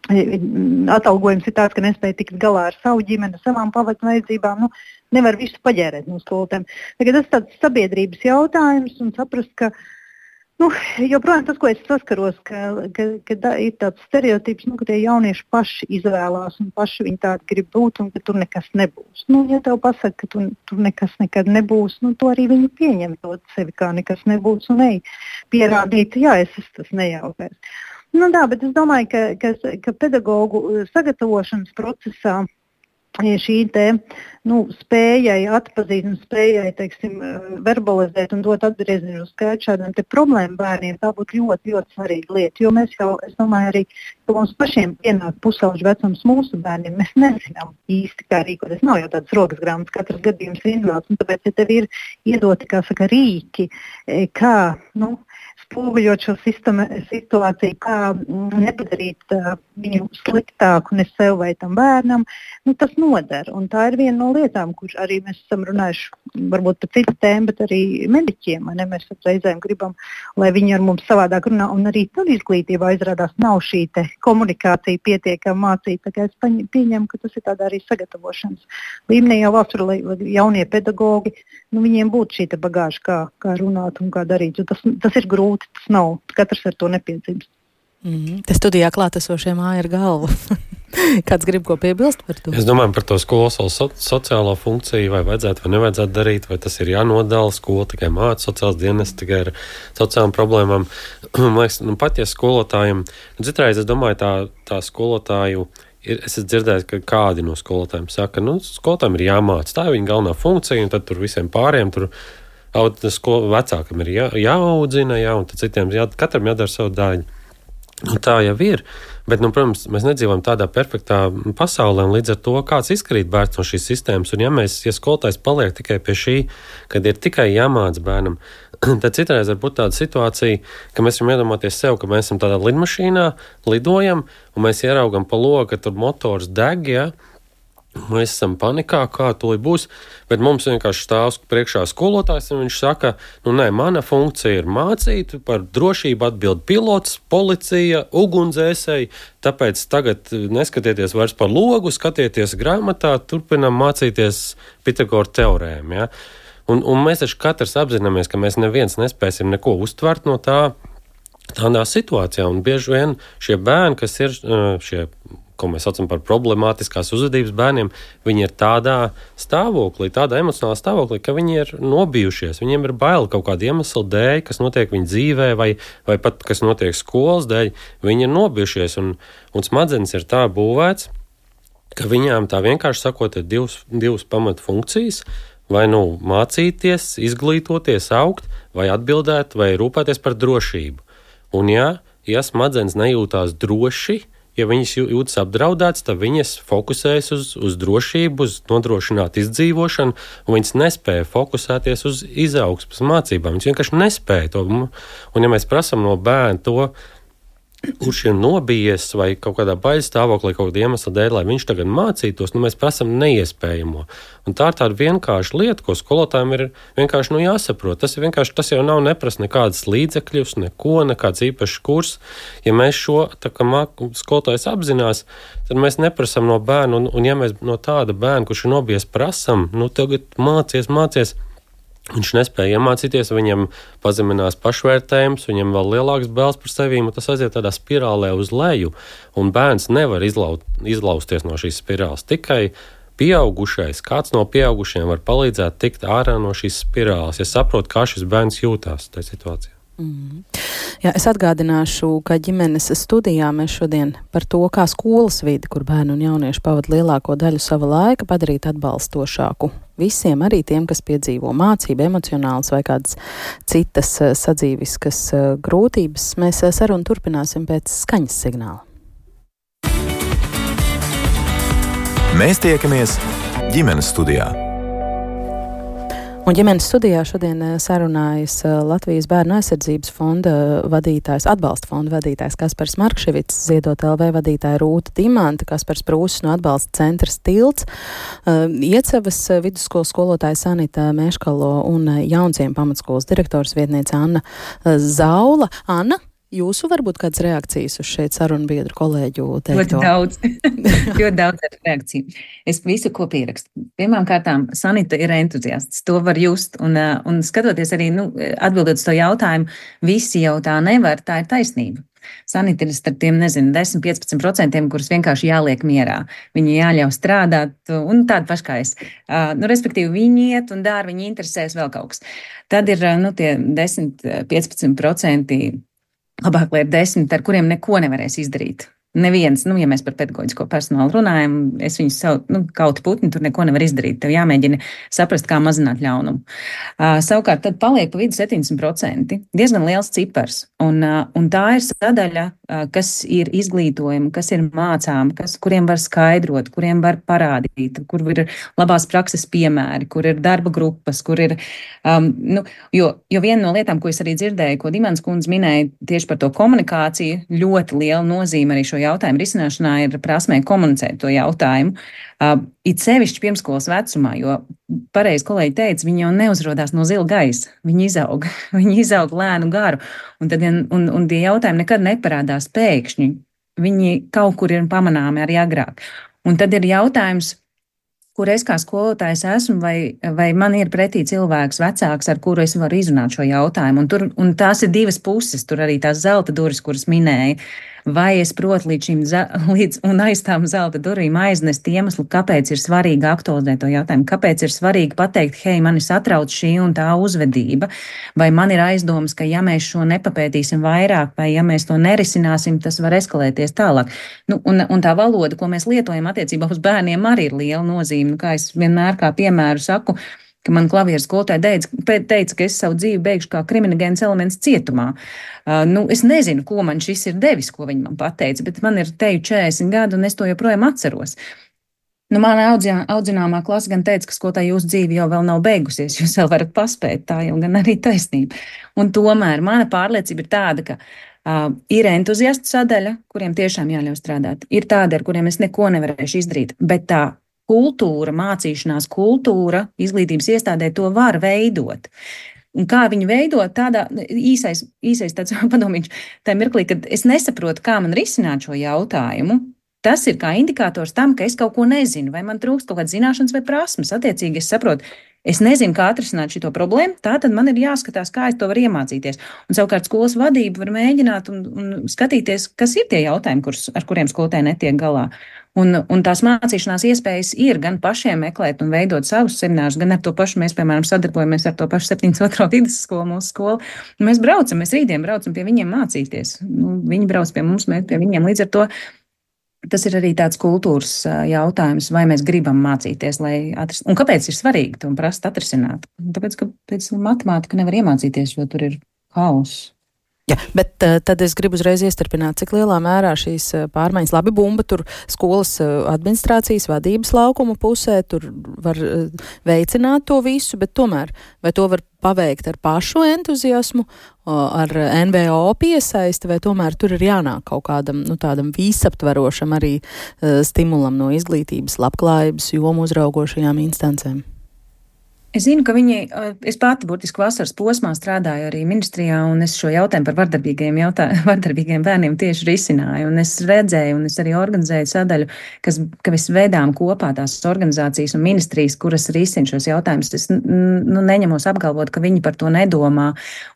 atalgojums ir tāds, ka nespēja tikt galā ar savu ģimeni, savām pavadu vajadzībām. Nu, nevar visu paģērēt no skolotēm. Tagad tas ir tāds sabiedrības jautājums un saprast, ka nu, joprojām tas, ko es saskaros, ka, ka, ka da, ir tāds stereotips, nu, ka tie jaunieši paši izvēlās un paši viņi tādi grib būt un ka tur nekas nebūs. Nu, ja tev pasaka, ka tu, tur nekas nekad nebūs, nu, to arī viņi pieņem to sevi kā nekas nebūs un ej pierādīt, jā, es esmu tas nejaukais. Nu, tā, bet es domāju, ka, ka, ka pedagoģu uh, sagatavošanas procesā šī te, nu, spējai atzīt un spējai teiksim, uh, verbalizēt un dot atgriezienu skaitu šādiem problēmu bērniem, tā būtu ļoti, ļoti svarīga lieta. Jo mēs jau, es domāju, arī, mums pašiem pienāk pusauģu vecums mūsu bērniem. Mēs nezinām īsti, kā rīkoties. Nav jau tādas rokas grāmatas, katrs gadījums ir individuāls. Tāpēc, ja tev ir iedoti saka, rīki, eh, kā nu, spoguļot šo sistema, situāciju, kā mm, nepadarīt uh, viņu sliktāku ne sev vai tam bērnam, nu, tas noder. Un tā ir viena no lietām, kur arī mēs esam runājuši varbūt par citu tēmu, bet arī mediķiem. Ne? Mēs reizēm gribam, lai viņi ar mums savādāk runā. Un arī tur izglītībā izrādās nav šī komunikācija pietiekami mācīta. Es pieņemu, ka tas ir tādā arī sagatavošanas līmenī jau valsts, lai jaunie pedagoģi, nu, viņiem būtu šī bagāža, kā, kā runāt un kā darīt. Tas, tas ir grūti grūti tas nav. Katrs ar to nepiedzimst. Mm -hmm. Te studijā klātesošie māja ar galvu. Kāds grib ko piebilst par to? Es domāju par to skolas so, sociālo funkciju, vai vajadzētu vai nevajadzētu darīt, vai tas ir jānodala. Skola tikai māca sociālās dienas, tikai ar sociālām problēmām. Man liekas, nu, pat ja skolotājiem, citreiz es domāju, tā, tā skolotāju. Ir, es esmu dzirdējis, ka kādi no skolotājiem saka, ka nu, skolotājiem ir jāmācās. Tā ir viņa galvenā funkcija, un tad tur visiem pārējiem tur Tas, ko vecākam ir jā, jāaudzina, jā, un citiem jā, katram jādara savu daļu. Nu, tā jau ir. Bet, nu, protams, mēs nedzīvojam tādā perfektā pasaulē, un līdz ar to kāds izkrīt bērns no šīs sistēmas. Un, ja mēs, ja skolotājs paliek tikai pie šī, kad ir tikai jāmāca bērnam, tad citreiz var būt tāda situācija, ka mēs varam iedomāties sev, ka mēs esam tādā lidmašīnā, lidojam, un mēs ieraugam pa logu, ka tur motors deg. Ja? Mēs esam panikā, kā to būs, bet mums vienkārši stāv priekšā skolotājs, un viņš saka, nu, nē, mana funkcija ir mācīt, par drošību atbild pilots, policija, ugunsdzēsēji. Tāpēc tagad neskatieties vairs par logu, skatieties grāmatā, turpinam mācīties Pitagora teorēmu. Ja? Un, un mēs taču katrs apzināmies, ka mēs neviens nespēsim neko uztvert no tā. Tādā situācijā, un bieži vien šie bērni, kas ir šie ko mēs saucam par problemātiskās uzvedības bērniem, viņi ir tādā stāvoklī, tādā emocionālā stāvoklī, ka viņi ir nobijušies. Viņiem ir bail kaut kāda iemesla dēļ, kas notiek viņu dzīvē, vai, vai pat kas notiek skolas dēļ. Viņi ir nobijušies, un, un smadzenes ir tā būvēts, ka viņām tā vienkārši sakot, ir divas, divas pamatfunkcijas. Vai nu mācīties, izglītoties, augt, vai atbildēt, vai rūpēties par drošību. Un, ja, ja smadzenes nejūtās droši, ja viņas jūtas apdraudētas, tad viņas fokusējas uz, uz drošību, uz nodrošināt izdzīvošanu, un viņas nespēja fokusēties uz izaugsmas mācībām. Viņas vienkārši nespēja to. Un, ja mēs prasām no bērna to, kurš ir nobijies vai kaut kādā baisa stāvoklī, kaut kāda iemesla dēļ, lai viņš tagad mācītos, nu, mēs prasām neiespējamo. Un tā ir tāda vienkārša lieta, ko skolotājiem ir vienkārši nu, jāsaprot. Tas, vienkārši, tas jau nav neprasa nekādas līdzekļus, neko, nekāds īpašs kurs. Ja mēs šo skolotājs apzinās, tad mēs neprasām no bērna, un, un ja mēs no tāda bērna, kurš ir nobijies, prasām, nu, tagad mācies, mācies. Viņš nespēja iemācīties, viņam pazeminās pašvērtējums, viņam vēl lielāks bēls par sevi, un tas aiziet tādā spirālē uz leju. Un bērns nevar izlaut, izlausties no šīs spirāles. Tikai pieaugušais, kāds no pieaugušiem var palīdzēt tikt ārā no šīs spirāles, ja saprot, kā šis bērns jūtās tajā situācijā. Mm. Jā, es atgādināšu, ka ģimenes studijā mēs šodien par to, kā skolas vidi, kur bērni un jaunieši pavada lielāko daļu sava laika, padarīt atbalstošāku visiem, arī tiem, kas piedzīvo mācību, emocionālas vai kādas citas eh, sadzīviskas eh, grūtības. Mēs eh, sarunu turpināsim pēc skaņas signāla. Mēs tiekamies ģimenes studijā. Un ģimenes studijā šodien eh, sarunājas eh, Latvijas Bērnu aizsardzības fonda vadītājs, atbalsta fonda vadītājs Kaspars Markševits, ziedot LV vadītāja Rūta Dimanta, Kaspars Prūsis no atbalsta centras Tilts, uh, Iecevas vidusskolas skolotāja Sanita Meškalo un Jaunciem pamatskolas direktors vietniece Anna Zaula. Anna, Jūsu varbūt kādas reakcijas uz šeit sarunu biedru kolēģu teikto? Ļoti daudz, ļoti daudz reakciju. Es visu ko pierakstu. Pirmkārt, Sanita ir entuziasts, to var just, un, uh, un skatoties arī, nu, atbildot uz to jautājumu, visi jau tā nevar, tā ir taisnība. Sanita ir starp tiem, nezinu, 10-15%, kurus vienkārši jāliek mierā. Viņi jāļauj strādāt, un tāda paša kā es. Uh, nu, respektīvi, viņi iet un dara, viņi interesēs vēl kaut kas. Tad ir nu, tie 10-15% labāk, lai ir desmit, ar kuriem neko nevarēs izdarīt. Neviens, nu, ja mēs par pedagoģisko personālu runājam, es viņus saucu, nu, kaut putni tur neko nevar izdarīt. Tev jāmēģina saprast, kā mazināt ļaunumu. Uh, savukārt, tad paliek pa vidu 70%. Diezgan liels cipars. Un, uh, un tā ir sadaļa, uh, kas ir izglītojama, kas ir mācām, kas, kuriem var skaidrot, kuriem var parādīt, kur ir labās prakses piemēri, kur ir darba grupas, kur ir. Um, nu, jo, jo viena no lietām, ko es arī dzirdēju, ko Dimants kundze minēja tieši par to komunikāciju, ļoti liela nozīme arī šo jautājumu risināšanā ir prasmē komunicēt to jautājumu. Uh, it sevišķi pirmskolas vecumā, jo pareizi kolēģi teica, viņi jau neuzrodās no zila gaisa. Viņi izaug, viņi izaug lēnu garu. Un, tad, un, un tie jautājumi nekad neparādās pēkšņi. Viņi kaut kur ir pamanāmi arī agrāk. Un tad ir jautājums, kur es kā skolotājs esmu, vai, vai man ir pretī cilvēks, vecāks, ar kuru es varu izrunāt šo jautājumu. Un, tur, un tās ir divas puses, tur arī tās zelta durvis, kuras minēja vai es protu līdz šim līdz un aiz tām zelta durvīm aiznest iemeslu, kāpēc ir svarīgi aktualizēt to jautājumu, kāpēc ir svarīgi pateikt, hei, mani satrauc šī un tā uzvedība, vai man ir aizdomas, ka ja mēs šo nepapētīsim vairāk, vai ja mēs to nerisināsim, tas var eskalēties tālāk. Nu, un, un tā valoda, ko mēs lietojam attiecībā uz bērniem, arī ir liela nozīme. Nu, kā es vienmēr kā piemēru saku, ka man klavieru skolotāja teica, teica, ka es savu dzīvi beigšu kā kriminogēns elements cietumā. Uh, nu, es nezinu, ko man šis ir devis, ko viņi man pateica, bet man ir teju 40 gadi, un es to joprojām atceros. Nu, Manā audzināmā klase gan teica, ka skolotāja jūsu dzīve jau nav beigusies, jūs vēl varat paspēt, tā jau gan arī taisnība. Un tomēr mana pārliecība ir tāda, ka Uh, ir entuziastu sadaļa, kuriem tiešām jāļauj strādāt. Ir tādi, ar kuriem es neko nevarēšu izdarīt, bet tā kultūra, mācīšanās kultūra izglītības iestādē to var veidot. Un kā viņu veidot, tādā īsais, īsais tāds padomīgs, tajā mirklī, kad es nesaprotu, kā man risināt šo jautājumu, tas ir kā indikators tam, ka es kaut ko nezinu, vai man trūkst kaut kādas zināšanas vai prasmes. Attiecīgi, es saprotu, es nezinu, kā atrisināt šo problēmu, tā tad man ir jāskatās, kā es to varu iemācīties. Un savukārt skolas vadība var mēģināt un, un skatīties, kas ir tie jautājumi, kurus, ar kuriem skolotāji netiek galā. Un, un tās mācīšanās iespējas ir gan pašiem meklēt un veidot savus seminārus, gan ar to pašu. Mēs, piemēram, sadarbojamies ar to pašu 72. vidusskolu, mūsu skolu. Mēs braucam, mēs rītdien braucam pie viņiem mācīties. Nu, viņi brauc pie mums, mēs pie viņiem. Līdz ar to tas ir arī tāds kultūras jautājums, vai mēs gribam mācīties, lai atrisinātu. Un kāpēc ir svarīgi to prast atrisināt? Tāpēc, ka pēc matemātika nevar iemācīties, jo tur ir hauss. Jā, bet uh, tad es gribu uzreiz iestarpināt, cik lielā mērā šīs uh, pārmaiņas, labi, bumba tur skolas uh, administrācijas vadības laukuma pusē, tur var veicināt to visu, bet tomēr vai to var paveikt ar pašu entuziasmu, ar NVO piesaisti, vai tomēr tur ir jānāk kaut kādam, nu, tādam visaptverošam arī stimulam no izglītības, labklājības jomu uzraugošajām instancēm? Es zinu, ka viņi, es pati burtiski vasaras posmā strādāju arī ministrijā, un es šo jautājumu par vardarbīgiem, jautā, vardarbīgiem bērniem tieši risināju. Un es redzēju, un es arī organizēju sadaļu, kas, ka mēs veidām kopā tās organizācijas un ministrijas, kuras risina šos jautājumus. Es nu, neņemos apgalvot, ka viņi par to nedomā.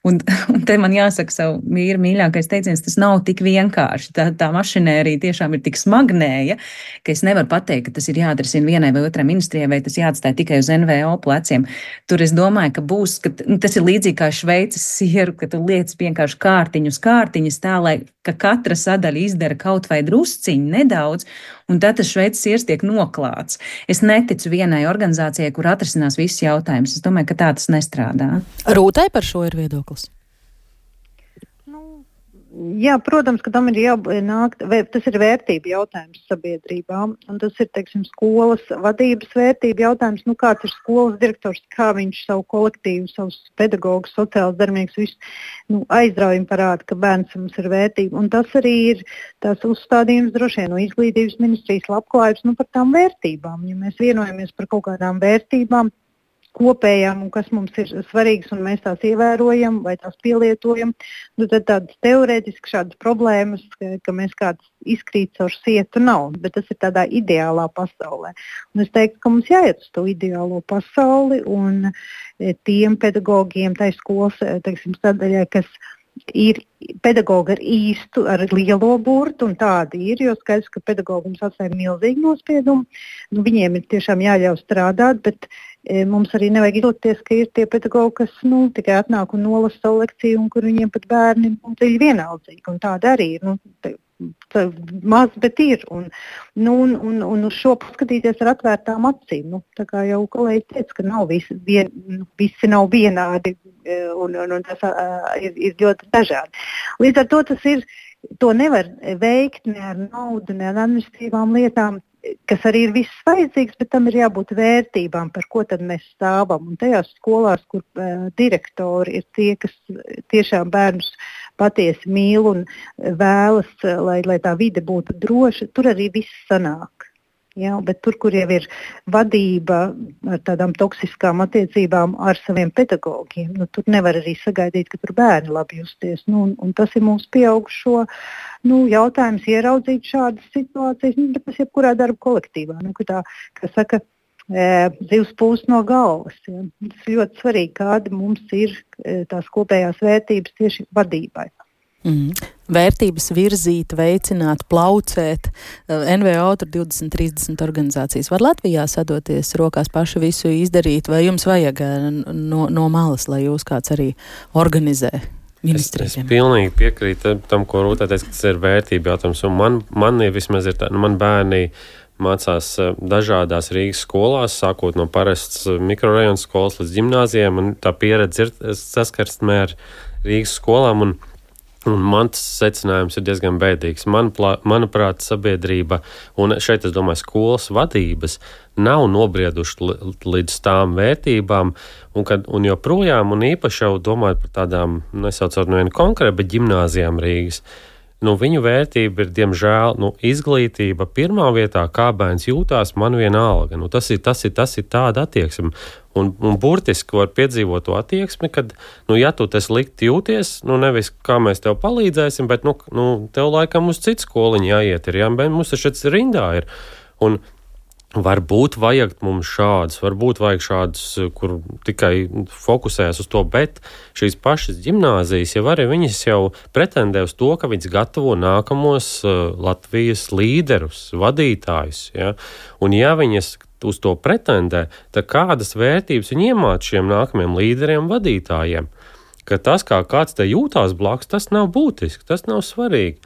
Un, un te man jāsaka savu mīru mīļākais teiciens, tas nav tik vienkārši. Tā, tā mašinērija tiešām ir tik smagnēja, ka es nevaru pateikt, ka tas ir jāatrisina vienai vai otrai ministrijai, vai tas jāatstāj tikai uz NVO pleciem. Tur es domāju, ka būs, ka nu, tas ir līdzīgi kā šveices sieru, ka tu liec vienkārši kārtiņus, kārtiņas tā, lai ka katra sadaļa izdara kaut vai drusciņu nedaudz, un tad tas šveices siers tiek noklāts. Es neticu vienai organizācijai, kur atrisinās visus jautājumus. Es domāju, ka tā tas nestrādā. Rūtai par šo ir viedoklis. Jā, protams, ka tam ir jābūt. Tas ir vērtību jautājums sabiedrībām. Tas ir teiksim, skolas vadības vērtību jautājums. Nu, kāds ir skolas direktors, kā viņš savu kolektīvu, savus pedagogus, sociālus darbiniekus visu nu, aizraujumu parāda, ka bērns mums ir vērtība. Un tas arī ir tās uzstādījums droši vien no izglītības ministrijas labklājības nu, par tām vērtībām. Ja mēs vienojamies par kaut kādām vērtībām, kopējām un kas mums ir svarīgas, un mēs tās ievērojam vai tās pielietojam, nu, tad tādas teorētiski šādas problēmas, ka, ka mēs kāds izkrīt caur sietu, nav. Bet tas ir tādā ideālā pasaulē. Un es teiktu, ka mums jāiet uz to ideālo pasauli un e, tiem pedagogiem, tai skolas e, teiksim, sadaļai, kas ir pedagogi ar īstu, ar lielo burtu, un tādi ir. Jo skaidrs, ka pedagogi mums atstāja milzīgu nospiedumu. Nu, viņiem ir tiešām jāļauj strādāt, bet E, mums arī nevajag izlikties, ka ir tie pedagoģi, kas nu, tikai atnāk un nolasa savu lekciju, un kur viņiem pat bērni nu, ir vienaldzīgi. Tāda arī ir. Nu, te, maz, bet ir. Un, nu, un, un, un uz šo paskatīties ar atvērtām acīm. Nu, tā kā jau kolēģi teica, ka nav visi, vien, nu, visi nav vienādi e, un, un, un tas uh, ir, ir ļoti dažādi. Līdz ar to tas ir. To nevar veikt ne ar naudu, ne ar administratīvām lietām kas arī ir viss vajadzīgs, bet tam ir jābūt vērtībām, par ko mēs stāvam. Un tajās skolās, kur uh, direktori ir tie, kas tiešām bērnus patiesi mīl un vēlas, lai, lai tā vide būtu droša, tur arī viss sanāk. Ja, bet tur, kur jau ir vadība ar tādām toksiskām attiecībām ar saviem pedagogiem, nu, tur nevar arī sagaidīt, ka tur bērni labi justies. Nu, un, un tas ir mūsu pieaugušo nu, jautājums, ieraudzīt šādas situācijas, nu, tas ir jebkurā darba kolektīvā. Nu, tā, saka, e, zivs pūst no galvas. Ja. Tas ir ļoti svarīgi, kāda mums ir tās kopējās vērtības tieši vadībai. Mm. Vērtības virzīt, veicināt, plaucēt. NVO tur 20, 30 organizācijas. Var Latvijā sadoties rokās paši visu izdarīt, vai jums vajag no, no malas, lai jūs kāds arī organizē? Es, es pilnīgi piekrītu tam, ko Rūtē teica, ka tas ir vērtība jautājums. Un man, man ir vismaz ir tā, nu, man bērni mācās eh, dažādās Rīgas skolās, sākot no parastas mikrorajona skolas līdz gimnāzijām, tā pieredze ir saskarsmē ar Rīgas skolām. Un, Un mans secinājums ir diezgan bēdīgs. Man, manuprāt, sabiedrība, un šeit es domāju, skolas vadības nav nobrieduši līdz tām vērtībām, un, kad, un joprojām, un īpaši jau domājot par tādām, nesaucot no viena konkrēta, bet ģimnāzijām Rīgas, nu, viņu vērtība ir, diemžēl, nu, izglītība pirmā vietā, kā bērns jūtās, man vienalga. Nu, tas, ir, tas, ir, tas ir tāda attieksme. Un, un burtiski var piedzīvot to attieksmi, kad, nu, ja tu tas likt jūties, nu, nevis kā mēs tev palīdzēsim, bet, nu, nu tev laikam uz citu skoliņu jāiet, ir, jā, bet mums tas šeit rindā ir. Un, Varbūt vajag mums šādus, varbūt vajag šādus, kur tikai fokusējas uz to, bet šīs pašas gimnāzijas jau arī viņas jau pretendē uz to, ka viņas gatavo nākamos uh, Latvijas līderus, vadītājus. Ja? Un ja viņas uz to pretendē, tad kādas vērtības viņi iemāca šiem nākamajiem līderiem, vadītājiem? Ka tas, kā kāds te jūtās blakus, tas nav būtiski, tas nav svarīgi.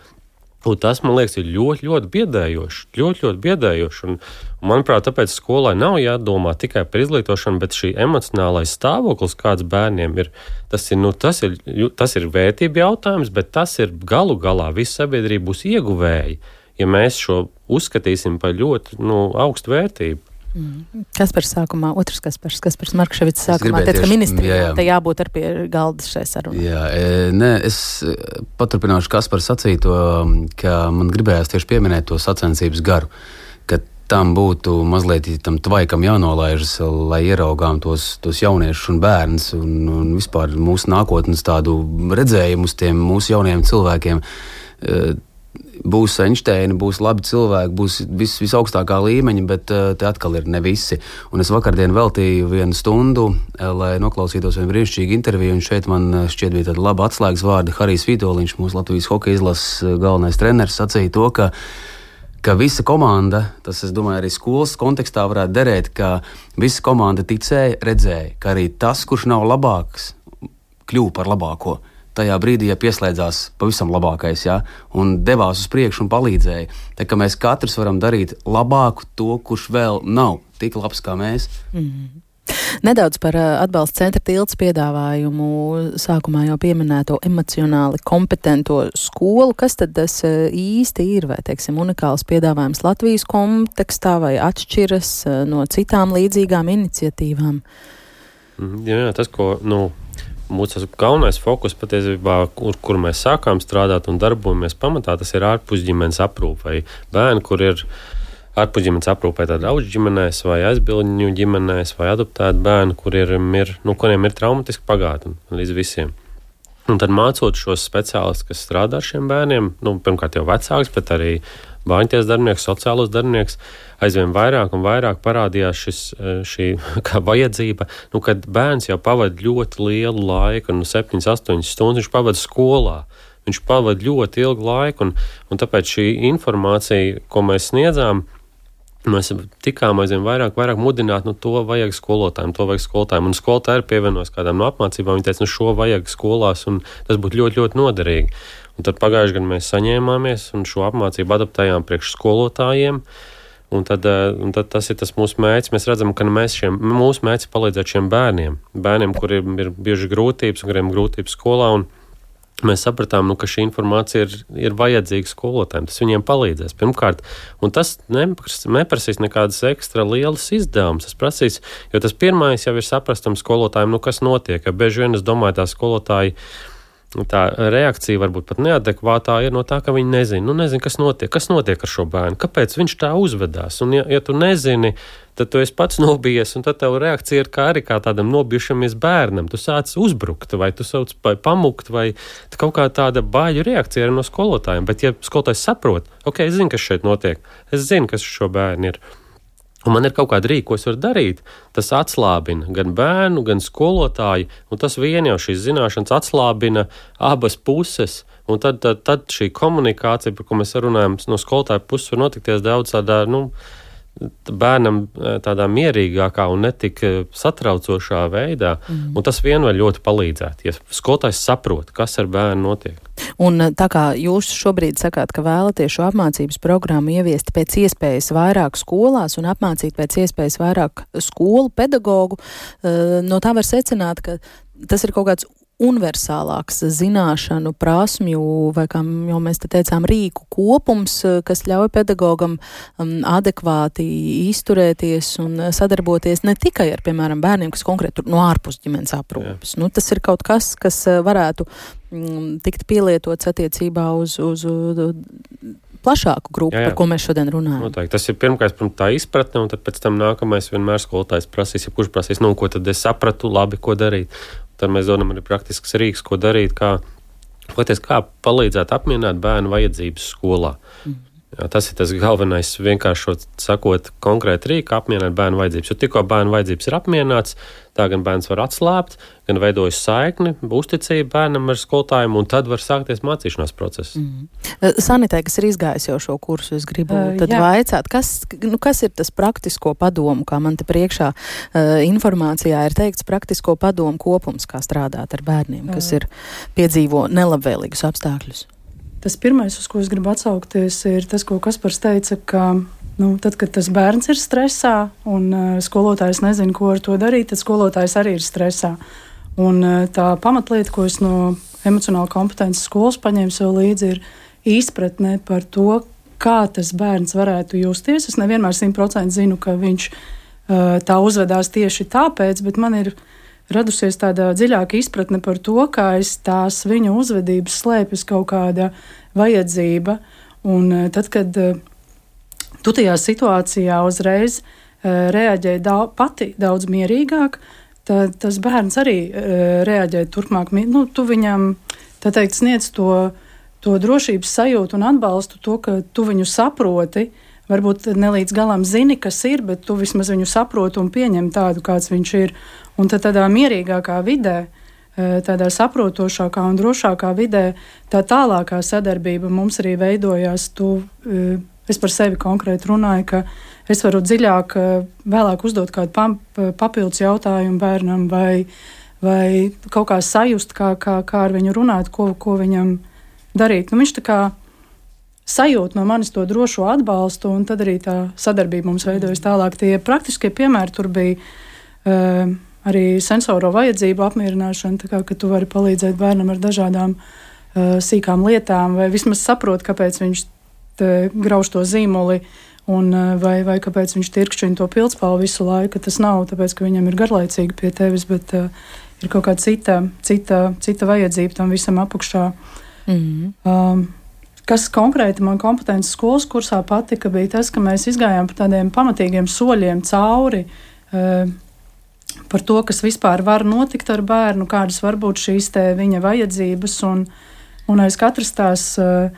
Un tas, man liekas, ir ļoti, ļoti biedējoši. Ļoti, ļoti biedējoši. Un, manuprāt, tāpēc skolai nav jādomā tikai par izglītošanu, bet šī emocionālais stāvoklis, kāds bērniem ir, tas ir, nu, tas ir, tas ir vērtība jautājums, bet tas ir galu galā visa sabiedrība būs ieguvēji, ja mēs šo uzskatīsim par ļoti nu, augstu vērtību. Mm. Kas par sākumā, otrs kas par, kas par Markševits sākumā, teica, ka ministrijā jā, jā. te jābūt ar pie galda šai sarunai. Jā, e, nē, es e, paturpināšu Kaspar sacīto, ka man gribējās tieši pieminēt to sacensības garu, ka tam būtu mazliet tam tvaikam jānolaižas, lai ieraugām tos, tos jauniešus un bērnus un, un vispār mūsu nākotnes tādu redzējumu uz tiem mūsu jaunajiem cilvēkiem. Uh, būs Einsteini, būs labi cilvēki, būs vis, visaugstākā līmeņa, bet uh, te atkal ir ne visi. Un es vakardien veltīju vienu stundu, uh, lai noklausītos vienu brīnišķīgu interviju. Un šeit man uh, šķiet bija tāda laba atslēgas vārda. Harijs Vitoliņš, mūsu Latvijas hokeja izlases galvenais treneris, sacīja to, ka ka visa komanda, tas, domāju, arī skolas kontekstā varētu derēt, ka visa komanda ticēja, redzēja, ka arī tas, kurš nav labāks, kļuva par labāko tajā brīdī, ja pieslēdzās pavisam labākais, ja, un devās uz priekšu un palīdzēja. Tā kā mēs katrs varam darīt labāku to, kurš vēl nav tik labs kā mēs. Mm -hmm. Nedaudz par atbalsta centra tilts piedāvājumu. Sākumā jau pieminēto emocionāli kompetento skolu. Kas tad tas īsti ir? Vai, teiksim, unikāls piedāvājums Latvijas kontekstā vai atšķiras no citām līdzīgām iniciatīvām? Mhm, jā, tas, ko nu, mūsu galvenais fokus patiesībā, kur, kur mēs sākām strādāt un darbojamies pamatā, tas ir ārpusģimenes aprūpe vai bērni, kur ir ārpusģimenes aprūpē tādā daudz ģimenēs vai aizbildņu ģimenēs vai adoptēti bērni, kuriem ir, nu, kuriem ir traumatiska pagātne līdz visiem. Un tad mācot šos speciālistus, kas strādā ar šiem bērniem, nu, pirmkārt jau vecāks, bet arī bāņķis darbinieks, sociālos darbinieks, aizvien vairāk un vairāk parādījās šis, e, šī vajadzība, nu, kad bērns jau pavadīja ļoti lielu laiku, nu, 7, 8 stundas viņš pavadīja skolā. Viņš pavadīja ļoti ilgu laiku, un, un tāpēc šī informācija, ko mēs sniedzām, mēs tikām aizvien vairāk, vairāk mudināt, nu, to vajag skolotājiem, to vajag skolotājiem. Un skolotāji ir pievienojušies kādām no apmācībām. Viņi teica, nu, šo vajag skolās, un tas būtu ļoti, ļoti noderīgi. Un tad pagājušajā gadā mēs saņēmāmies un šo apmācību adaptējām priekš skolotājiem. Un tad, eh, un tad tas ir tas mūsu mērķis. Mēs redzam, ka mēs šiem, mūsu mērķis ir palīdzēt šiem bērniem, bērniem, kuriem ir bieži grūtības kuriem ir grūtības skolā. Mēs sapratām, nu, ka šī informācija ir, ir vajadzīga skolotājiem. Tas viņiem palīdzēs. Pirmkārt, tas nepras, neprasīs nekādas ekstra lielas izdevumus. Tas prasīs, jo tas pirmais jau ir saprastam skolotājiem, nu, kas notiek. Ja bieži vien es domāju, tā skolotāji tā reakcija varbūt pat neadekvātā ir no tā, ka viņi nezina, nu, nezina kas notiek, kas notiek ar šo bērnu, kāpēc viņš tā uzvedās. Un, ja, ja tu nezini, tad tu esi pats nobijies, un tad tev reakcija ir kā arī kā tādam nobijušamies bērnam. Tu sāc uzbrukt, vai tu sauc par pamukt, vai kaut kā tāda bāļu reakcija ir no skolotājiem. Bet, ja skolotājs saprot, ok, es zinu, kas šeit notiek, es zinu, kas šo bērnu ir un man ir kaut kāda rīka, ko es varu darīt, tas atslābina gan bērnu, gan skolotāju, un tas vien jau šīs zināšanas atslābina abas puses. Un tad, tad, tad šī komunikācija, par ko mēs runājam, no skolotāja puses var notikties daudz tādā, nu, bērnam e, tādā mierīgākā un netik e, satraucošā veidā. Mm. Tas vien var ļoti palīdzēt, ja skolotājs saprot, kas ar bērnu notiek. Un e, tā kā jūs šobrīd sakāt, ka vēlaties šo apmācības programmu ieviest pēc iespējas vairāk skolās un apmācīt pēc iespējas vairāk skolu pedagogu, no tā var secināt, ka tas ir kaut kāds universālāks zināšanu, prasmju vai, kā jau mēs te teicām, rīku kopums, kas ļauj pedagogam um, adekvāti izturēties un sadarboties ne tikai ar, piemēram, bērniem, kas konkrēti no ārpus ģimenes aprūpes. Nu, tas ir kaut kas, kas uh, varētu mm, tikt pielietots attiecībā uz, uz, uz plašāku grupu, jā, jā. par ko mēs šodien runājam. Noteikti. Tas ir pirmkārt tā izpratne, un pēc tam nākamais vienmēr skolotājs prasīs, ja kurš prasīs, nu, ko tad es sapratu, labi, ko darīt. Tad mēs dodam arī praktisks rīks, ko darīt, kā, kā palīdzēt apmierināt bērnu vajadzības skolā. Mm. Jā, tas ir tas galvenais, vienkārši sakot, konkrēti rīka apmierināt bērnu vajadzības. Jo tikko bērnu vajadzības ir apmierināts, tā gan bērns var atslābt, gan veidojas saikni, uzticība bērnam ar skolotājiem, un tad var sākties mācīšanās process. Mm. Sanitē, kas ir izgājis jau šo kursu, es gribu uh, tad jā. vaicāt, kas, nu, kas ir tas praktisko padomu, kā man te priekšā uh, informācijā ir teikts, praktisko padomu kopums, kā strādāt ar bērniem, kas uh. ir piedzīvo nelabvēlīgus apstākļus. Tas pirmais, uz ko es gribu atsaukties, ir tas, ko Kaspars teica, ka nu, tad, kad tas bērns ir stresā un uh, skolotājs nezina, ko ar to darīt, tad skolotājs arī ir stresā. Un, uh, tā pamatlieta, ko es no emocionāla kompetences skolas paņēmu sev līdzi, ir izpratne par to, kā tas bērns varētu justies. Es nevienmēr simtprocentīgi zinu, ka viņš uh, tā uzvedās tieši tāpēc, bet man ir ielikās radusies tāda dziļāka izpratne par to, kā aiz tās viņa uzvedības slēpjas kaut kāda vajadzība. Un eh, tad, kad eh, tu tajā situācijā uzreiz uh, reaģēji daudz, pati daudz mierīgāk, tad tas bērns arī reaģēja turpmāk. Nu, tu viņam teikt, sniedz to, to drošības sajūtu un atbalstu, to, ka tu viņu saproti. Varbūt ne līdz galam zini, kas ir, bet tu vismaz viņu saproti un pieņem tādu, kāds viņš ir. Un tad tādā mierīgākā vidē Eh, tādā saprotošākā un drošākā vidē, tā tālākā sadarbība mums arī veidojās. Tu, eh, es par sevi konkrēti runāju, ka es varu dziļāk, eh, vēlāk uzdot kādu papildus jautājumu bērnam, vai, vai kaut kā sajust, kā, kā, kā ar viņu runāt, ko, ko viņam darīt. Nu, viņš tā kā sajūt no manis to drošo atbalstu, un tad arī tā sadarbība mums veidojas tālāk. Tie praktiskie piemēri tur bija. Uh, arī sensoro vajadzību apmierināšana, kā, ka tu vari palīdzēt bērnam ar dažādām uh, sīkām lietām, vai vismaz saprot, kāpēc viņš grauž to zīmoli. Un, uh, vai, vai kāpēc viņš tirkšķina to pildspālu visu laiku? Tas nav tāpēc, ka viņam ir garlaicīgi pie tevis, bet uh, ir kaut kāda cita, cita, cita vajadzība tam visam apakšā. Mm -hmm. um, kas konkrēti man kompetences skolas kursā patika, bija tas, ka mēs izgājām par tādiem pamatīgiem soļiem cauri. Uh, par to, kas vispār var notikt ar bērnu, kādas var būt šīs viņa vajadzības. Un, un aiz katras tās, uh,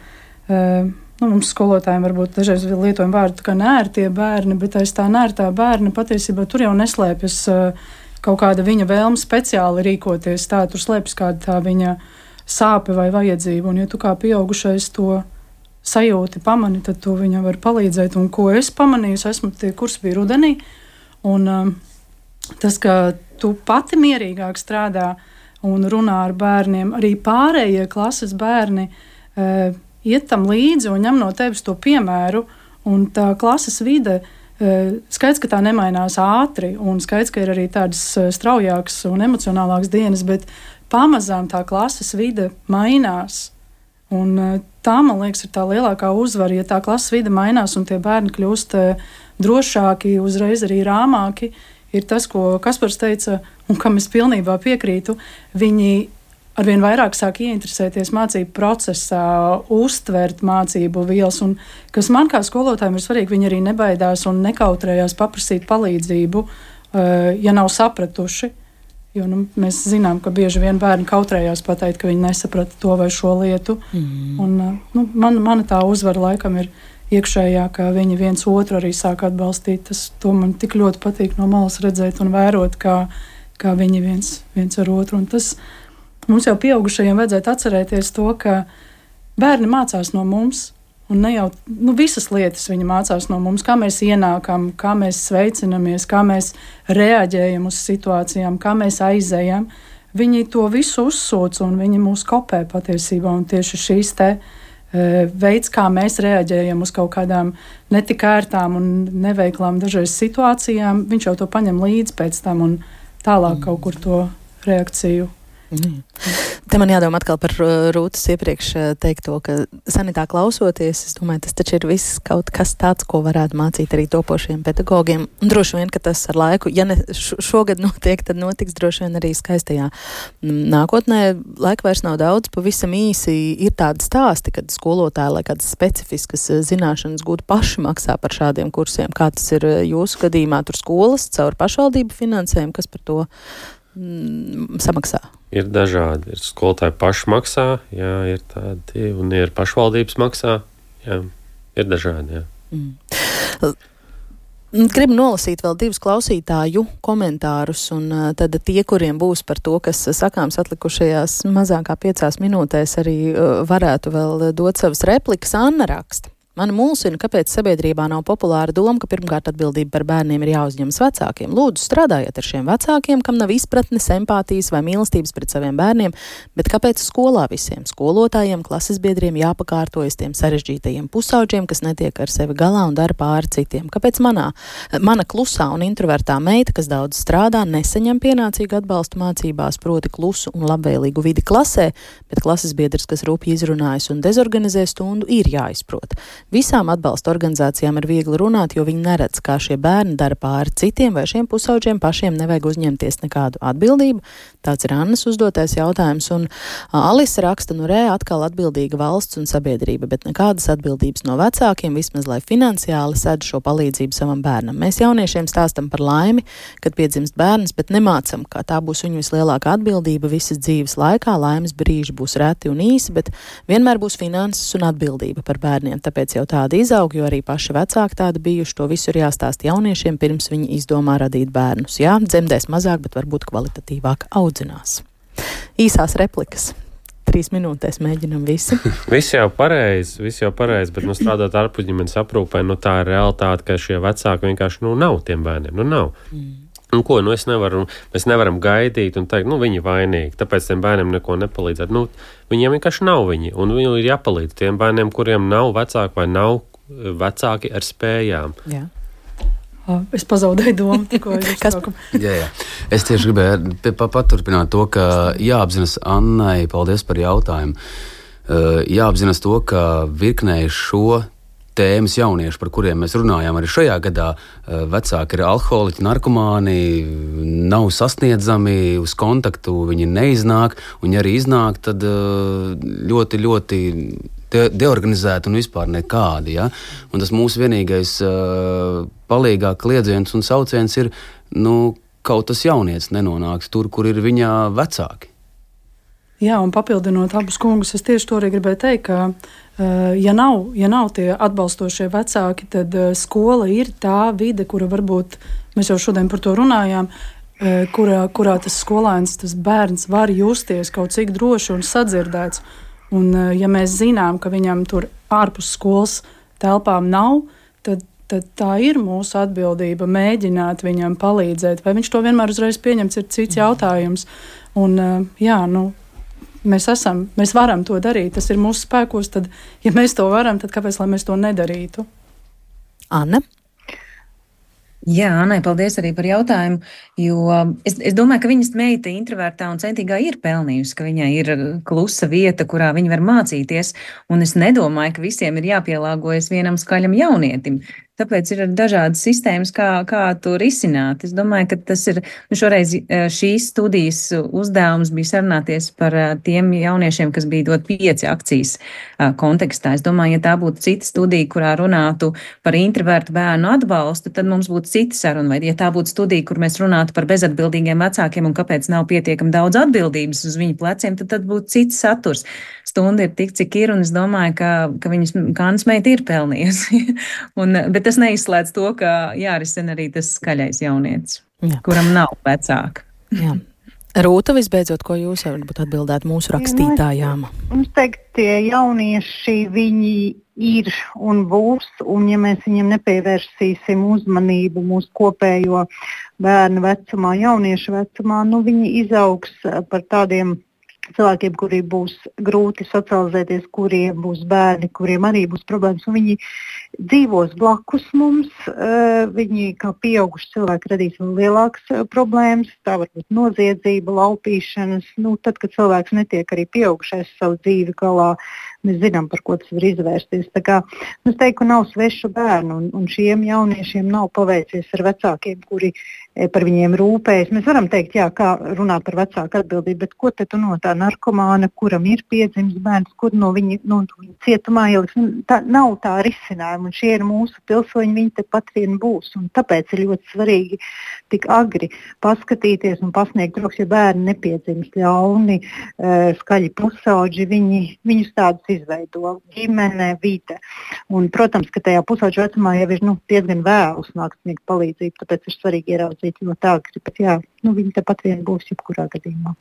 uh, nu, mums skolotājiem varbūt dažreiz lietojam vārdu, ka nērtie bērni, bet aiz tā nērtā bērna patiesībā tur jau neslēpjas uh, kaut kāda viņa vēlme speciāli rīkoties. Tā tur slēpjas kāda tā viņa sāpe vai vajadzība. Un, ja tu kā pieaugušais to sajūti, pamani, tad tu viņam vari palīdzēt. Un ko es pamanīju, esmu tie kursi bija rudenī. Un, um, tas, ka tu pati mierīgāk strādā un runā ar bērniem, arī pārējie klases bērni e, iet tam līdzi un ņem no tevis to piemēru. Un tā klases vide, e, skaidrs, ka tā nemainās ātri, un skaidrs, ka ir arī tādas e, straujākas un emocionālākas dienas, bet pamazām tā klases vide mainās. Un, e, tā, man liekas, ir tā lielākā uzvara. Ja tā klases vide mainās un tie bērni kļūst drošāki, uzreiz arī rāmāki, ir tas, ko Kaspars teica, un kam es pilnībā piekrītu. Viņi arvien vairāk sāk ieinteresēties mācību procesā, uztvert mācību vielas. Un, kas man kā skolotājiem ir svarīgi, viņi arī nebaidās un nekautrējās paprasīt palīdzību, uh, ja nav sapratuši. Jo, nu, mēs zinām, ka bieži vien bērni kautrējās pateikt, ka viņi nesaprata to vai šo lietu. Mm. Un, uh, nu, man, mana tā uzvara laikam ir iekšējā, ka viņi viens otru arī sāk atbalstīt. Tas man tik ļoti patīk no malas redzēt un vērot, kā, kā viņi viens, viens ar otru. Un tas mums jau pieaugušajiem vajadzētu atcerēties to, ka bērni mācās no mums. Un ne jau nu, visas lietas viņi mācās no mums, kā mēs ienākam, kā mēs sveicinamies, kā mēs reaģējam uz situācijām, kā mēs aizējam. Viņi to visu uzsūc un viņi mūs kopē patiesībā. Un tieši šīs te uh, veids, kā mēs reaģējam uz kaut kādām netik ērtām un neveiklām dažreiz situācijām, viņš jau to paņem līdzi pēc tam un tālāk kaut kur to reakciju Mm. Te man jādomā atkal par uh, Rūtas iepriekš uh, teikto, ka sanitā klausoties, es domāju, tas taču ir viss kaut kas tāds, ko varētu mācīt arī topošiem pedagogiem. Un droši vien, ka tas ar laiku, ja ne šogad notiek, tad notiks droši vien arī skaistajā nākotnē. Laika vairs nav daudz, pavisam īsi ir tādi stāsti, kad skolotāji, lai kādas specifiskas uh, zināšanas gūtu paši maksā par šādiem kursiem. Kā tas ir jūsu gadījumā, tur skolas caur pašvaldību finansējumu, kas par to mm, samaksā? Ir dažādi. Ir skolotāji paši maksā, jā, ir tādi, un ir pašvaldības maksā. Jā, ir dažādi. Jā. Mm. Gribu nolasīt vēl divus klausītāju komentārus, un tad tie, kuriem būs par to, kas sakāms atlikušajās mazākā piecās minūtēs, arī varētu vēl dot savas replikas. Anna raksta. Man mulsina, kāpēc sabiedrībā nav populāra doma, ka pirmkārt atbildība par bērniem ir jāuzņemas vecākiem. Lūdzu, strādājiet ar šiem vecākiem, kam nav izpratnes, empātijas vai mīlestības pret saviem bērniem, bet kāpēc skolā visiem skolotājiem, klases biedriem jāpakārtojas tiem sarežģītajiem pusauģiem, kas netiek ar sevi galā un dara pāri citiem? Kāpēc manā, mana klusā un introvertā meita, kas daudz strādā, nesaņem pienācīgu atbalstu mācībās, proti klusu un labvēlīgu vidi klasē, bet klases biedrs, kas rūpīgi izrunājas un dezorganizē stundu, ir jāizprot. Visām atbalsta organizācijām ir viegli runāt, jo viņi neredz, kā šie bērni dara pāri citiem, vai šiem pusauģiem pašiem nevajag uzņemties nekādu atbildību. Tāds ir Annas uzdotais jautājums, un Alisa raksta, nu rē, atkal atbildīga valsts un sabiedrība, bet nekādas atbildības no vecākiem, vismaz lai finansiāli sēd šo palīdzību savam bērnam. Mēs jauniešiem stāstam par laimi, kad piedzimst bērns, bet nemācam, kā tā būs viņu vislielākā atbildība visas dzīves laikā. Laimes brīži būs reti un īsi, bet vienmēr būs finanses un atbildība par bērniem. Tāpēc jau tāda izaug, jo arī paši vecāki tādi bijuši. To visu ir jāstāst jauniešiem, pirms viņi izdomā radīt bērnus. Jā, dzemdēs mazāk, bet varbūt kvalitatīvāk audzinās. Īsās replikas trīs minūtēs mēģinam visi. viss jau pareizi, viss jau pareizi, bet nu, strādāt ārpusģimenes aprūpē, nu, tā ir realitāte, ka šie vecāki vienkārši nu, nav tiem bērniem. Nu, nav. Mm. Un ko, nu nevaru, mēs nevaram gaidīt un teikt, nu, viņi ir vainīgi, tāpēc tiem bērniem neko nepalīdzēt. Nu, viņiem vienkārši nav viņi, un viņiem ir jāpalīdz tiem bērniem, kuriem nav vecāki vai nav vecāki ar spējām. Jā. Es pazaudēju domu, tikko Kas... jā, jā. Es tieši gribēju paturpināt to, ka jāapzinās Annai, paldies par jautājumu. Jāapzinās to, ka virknēji šo tēmas jaunieši, par kuriem mēs runājām arī šajā gadā. Eh, vecāki ir alkoholiķi, narkomāni, nav sasniedzami, uz kontaktu viņi neiznāk, un ja arī iznāk, tad eh, ļoti, ļoti de deorganizēti un vispār nekādi. Ja? Un tas mūsu vienīgais uh, palīgā kliedziens un sauciens ir, nu, kaut tas jaunietis nenonāks tur, kur ir viņa vecāki. Jā, un papildinot abus kungus, es tieši to arī gribēju teikt, ka, uh, ja nav, ja nav tie atbalstošie vecāki, tad uh, skola ir tā vide, kura varbūt mēs jau šodien par to runājām, uh, kurā, kurā tas skolēns, tas bērns var justies kaut cik droši un sadzirdēts. Un, ja mēs zinām, ka viņam tur ārpus skolas telpām nav, tad tad tā ir mūsu atbildība mēģināt viņam palīdzēt. Vai viņš to vienmēr uzreiz pieņems, ir cits jautājums. Un, jā, nu, mēs esam, mēs varam to darīt, tas ir mūsu spēkos, tad, ja mēs to varam, tad kāpēc mēs to nedarītu? Anna? Jā, Anai, paldies arī par jautājumu. Jo es, es domāju, ka viņas meita introvertā un centīgā ir pelnījusi, ka viņai ir klusa vieta, kurā viņa var mācīties. Un es nedomāju, ka visiem ir jāpielāgojas vienam skaļam jaunietim. Tāpēc ir dažādas sistēmas, kā, kā to risināt. Es domāju, ka tas ir nu šoreiz eh, šīs studijas uzdevums bija sarunāties par eh, tiem jauniešiem, kas bija dot pieci akcijas eh, kontekstā. Es domāju, ja tā būtu cita studija, kurā runātu par introvertu bērnu atbalstu, tad mums būtu cita saruna. Vai ja tā būtu studija, kur mēs runātu par bezatbildīgiem vecākiem un kāpēc nav pietiekami daudz atbildības uz viņu pleciem, tad, tad būtu cits saturs. Stunda ir tik, cik ir, un es domāju, ka, ka viņas kānas meita ir pelnījusi. un, bet tas neizslēdz to, ka jārisina arī tas skaļais jaunietis, Jā. kuram nav vecāka. Jā. Rūta, visbeidzot, ko jūs varat atbildēt mūsu rakstītājām? Mums teikt, tie jaunieši, viņi ir un būs, un ja mēs viņiem nepievērsīsim uzmanību mūsu kopējo bērnu vecumā, jauniešu vecumā, nu viņi izaugs par tādiem cilvēkiem, kuriem būs grūti socializēties, kuriem būs bērni, kuriem arī būs problēmas. Viņi dzīvos blakus mums, eh, viņi kā pieauguši cilvēki radīs vēl lielākas eh, problēmas. Tā var būt noziedzība, laupīšanas. Nu, tad, kad cilvēks netiek arī pieaugušais savu dzīvi galā, mēs zinām, par ko tas var izvērsties. Tā kā, nu, es teiktu, nav svešu bērnu, un, un šiem jauniešiem nav paveicies ar vecākiem, kuri par viņiem rūpējas. Mēs varam teikt, jā, kā runāt par vecāku atbildību, bet ko tad no tā narkomāna, kuram ir piedzimis bērns, kur no viņa, no viņa cietumā ieliks? Nu, tā nav tā risinājuma, un šie ir mūsu pilsoņi, viņi tepat vien būs. Tāpēc ir ļoti svarīgi tik agri paskatīties un pasniegt rokas, ja bērni nepiedzimst ļauni, e, skaļi pusauģi, viņi, viņus tādus izveido ģimene, vide. Un, protams, ka tajā pusauģu vecumā jau ir nu, diezgan vēlu sākt sniegt palīdzību, tāpēc ir svarīgi ieraudzīt iesaistīt ļoti agri, bet jā, nu, viņi tepat vien būs jebkurā gadījumā.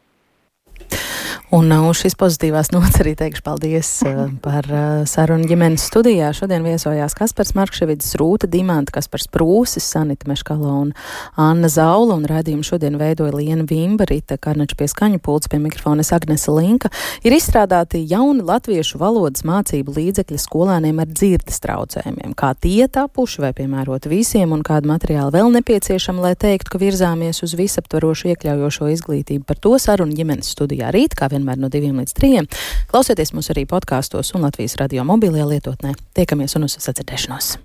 Un uh, uz šīs pozitīvās nots arī teikšu paldies uh, par uh, sarunu ģimenes studijā. Šodien viesojās Kaspars Markševids, Rūta Dimanta, Kaspars Prūsis, Sanita Meškala un Anna Zaula. Un redzējumu šodien veidoja Liena Vimba, Rita Karnača pie skaņu pults pie mikrofonas Agnesa Linka. Ir izstrādāti jauni latviešu valodas mācību līdzekļi skolēniem ar dzirdes traucējumiem. Kā tie tapuši vai piemērot visiem un kādu materiālu vēl nepieciešama, lai teiktu, ka virzāmies uz visaptvarošu iekļaujošo izglītību. Par to sarunu ģimenes studijā rīt, kā vienmēr no diviem līdz trijiem. Klausieties mūs arī podkāstos un Latvijas radio mobilajā lietotnē. Tiekamies un uz sadzirdēšanos!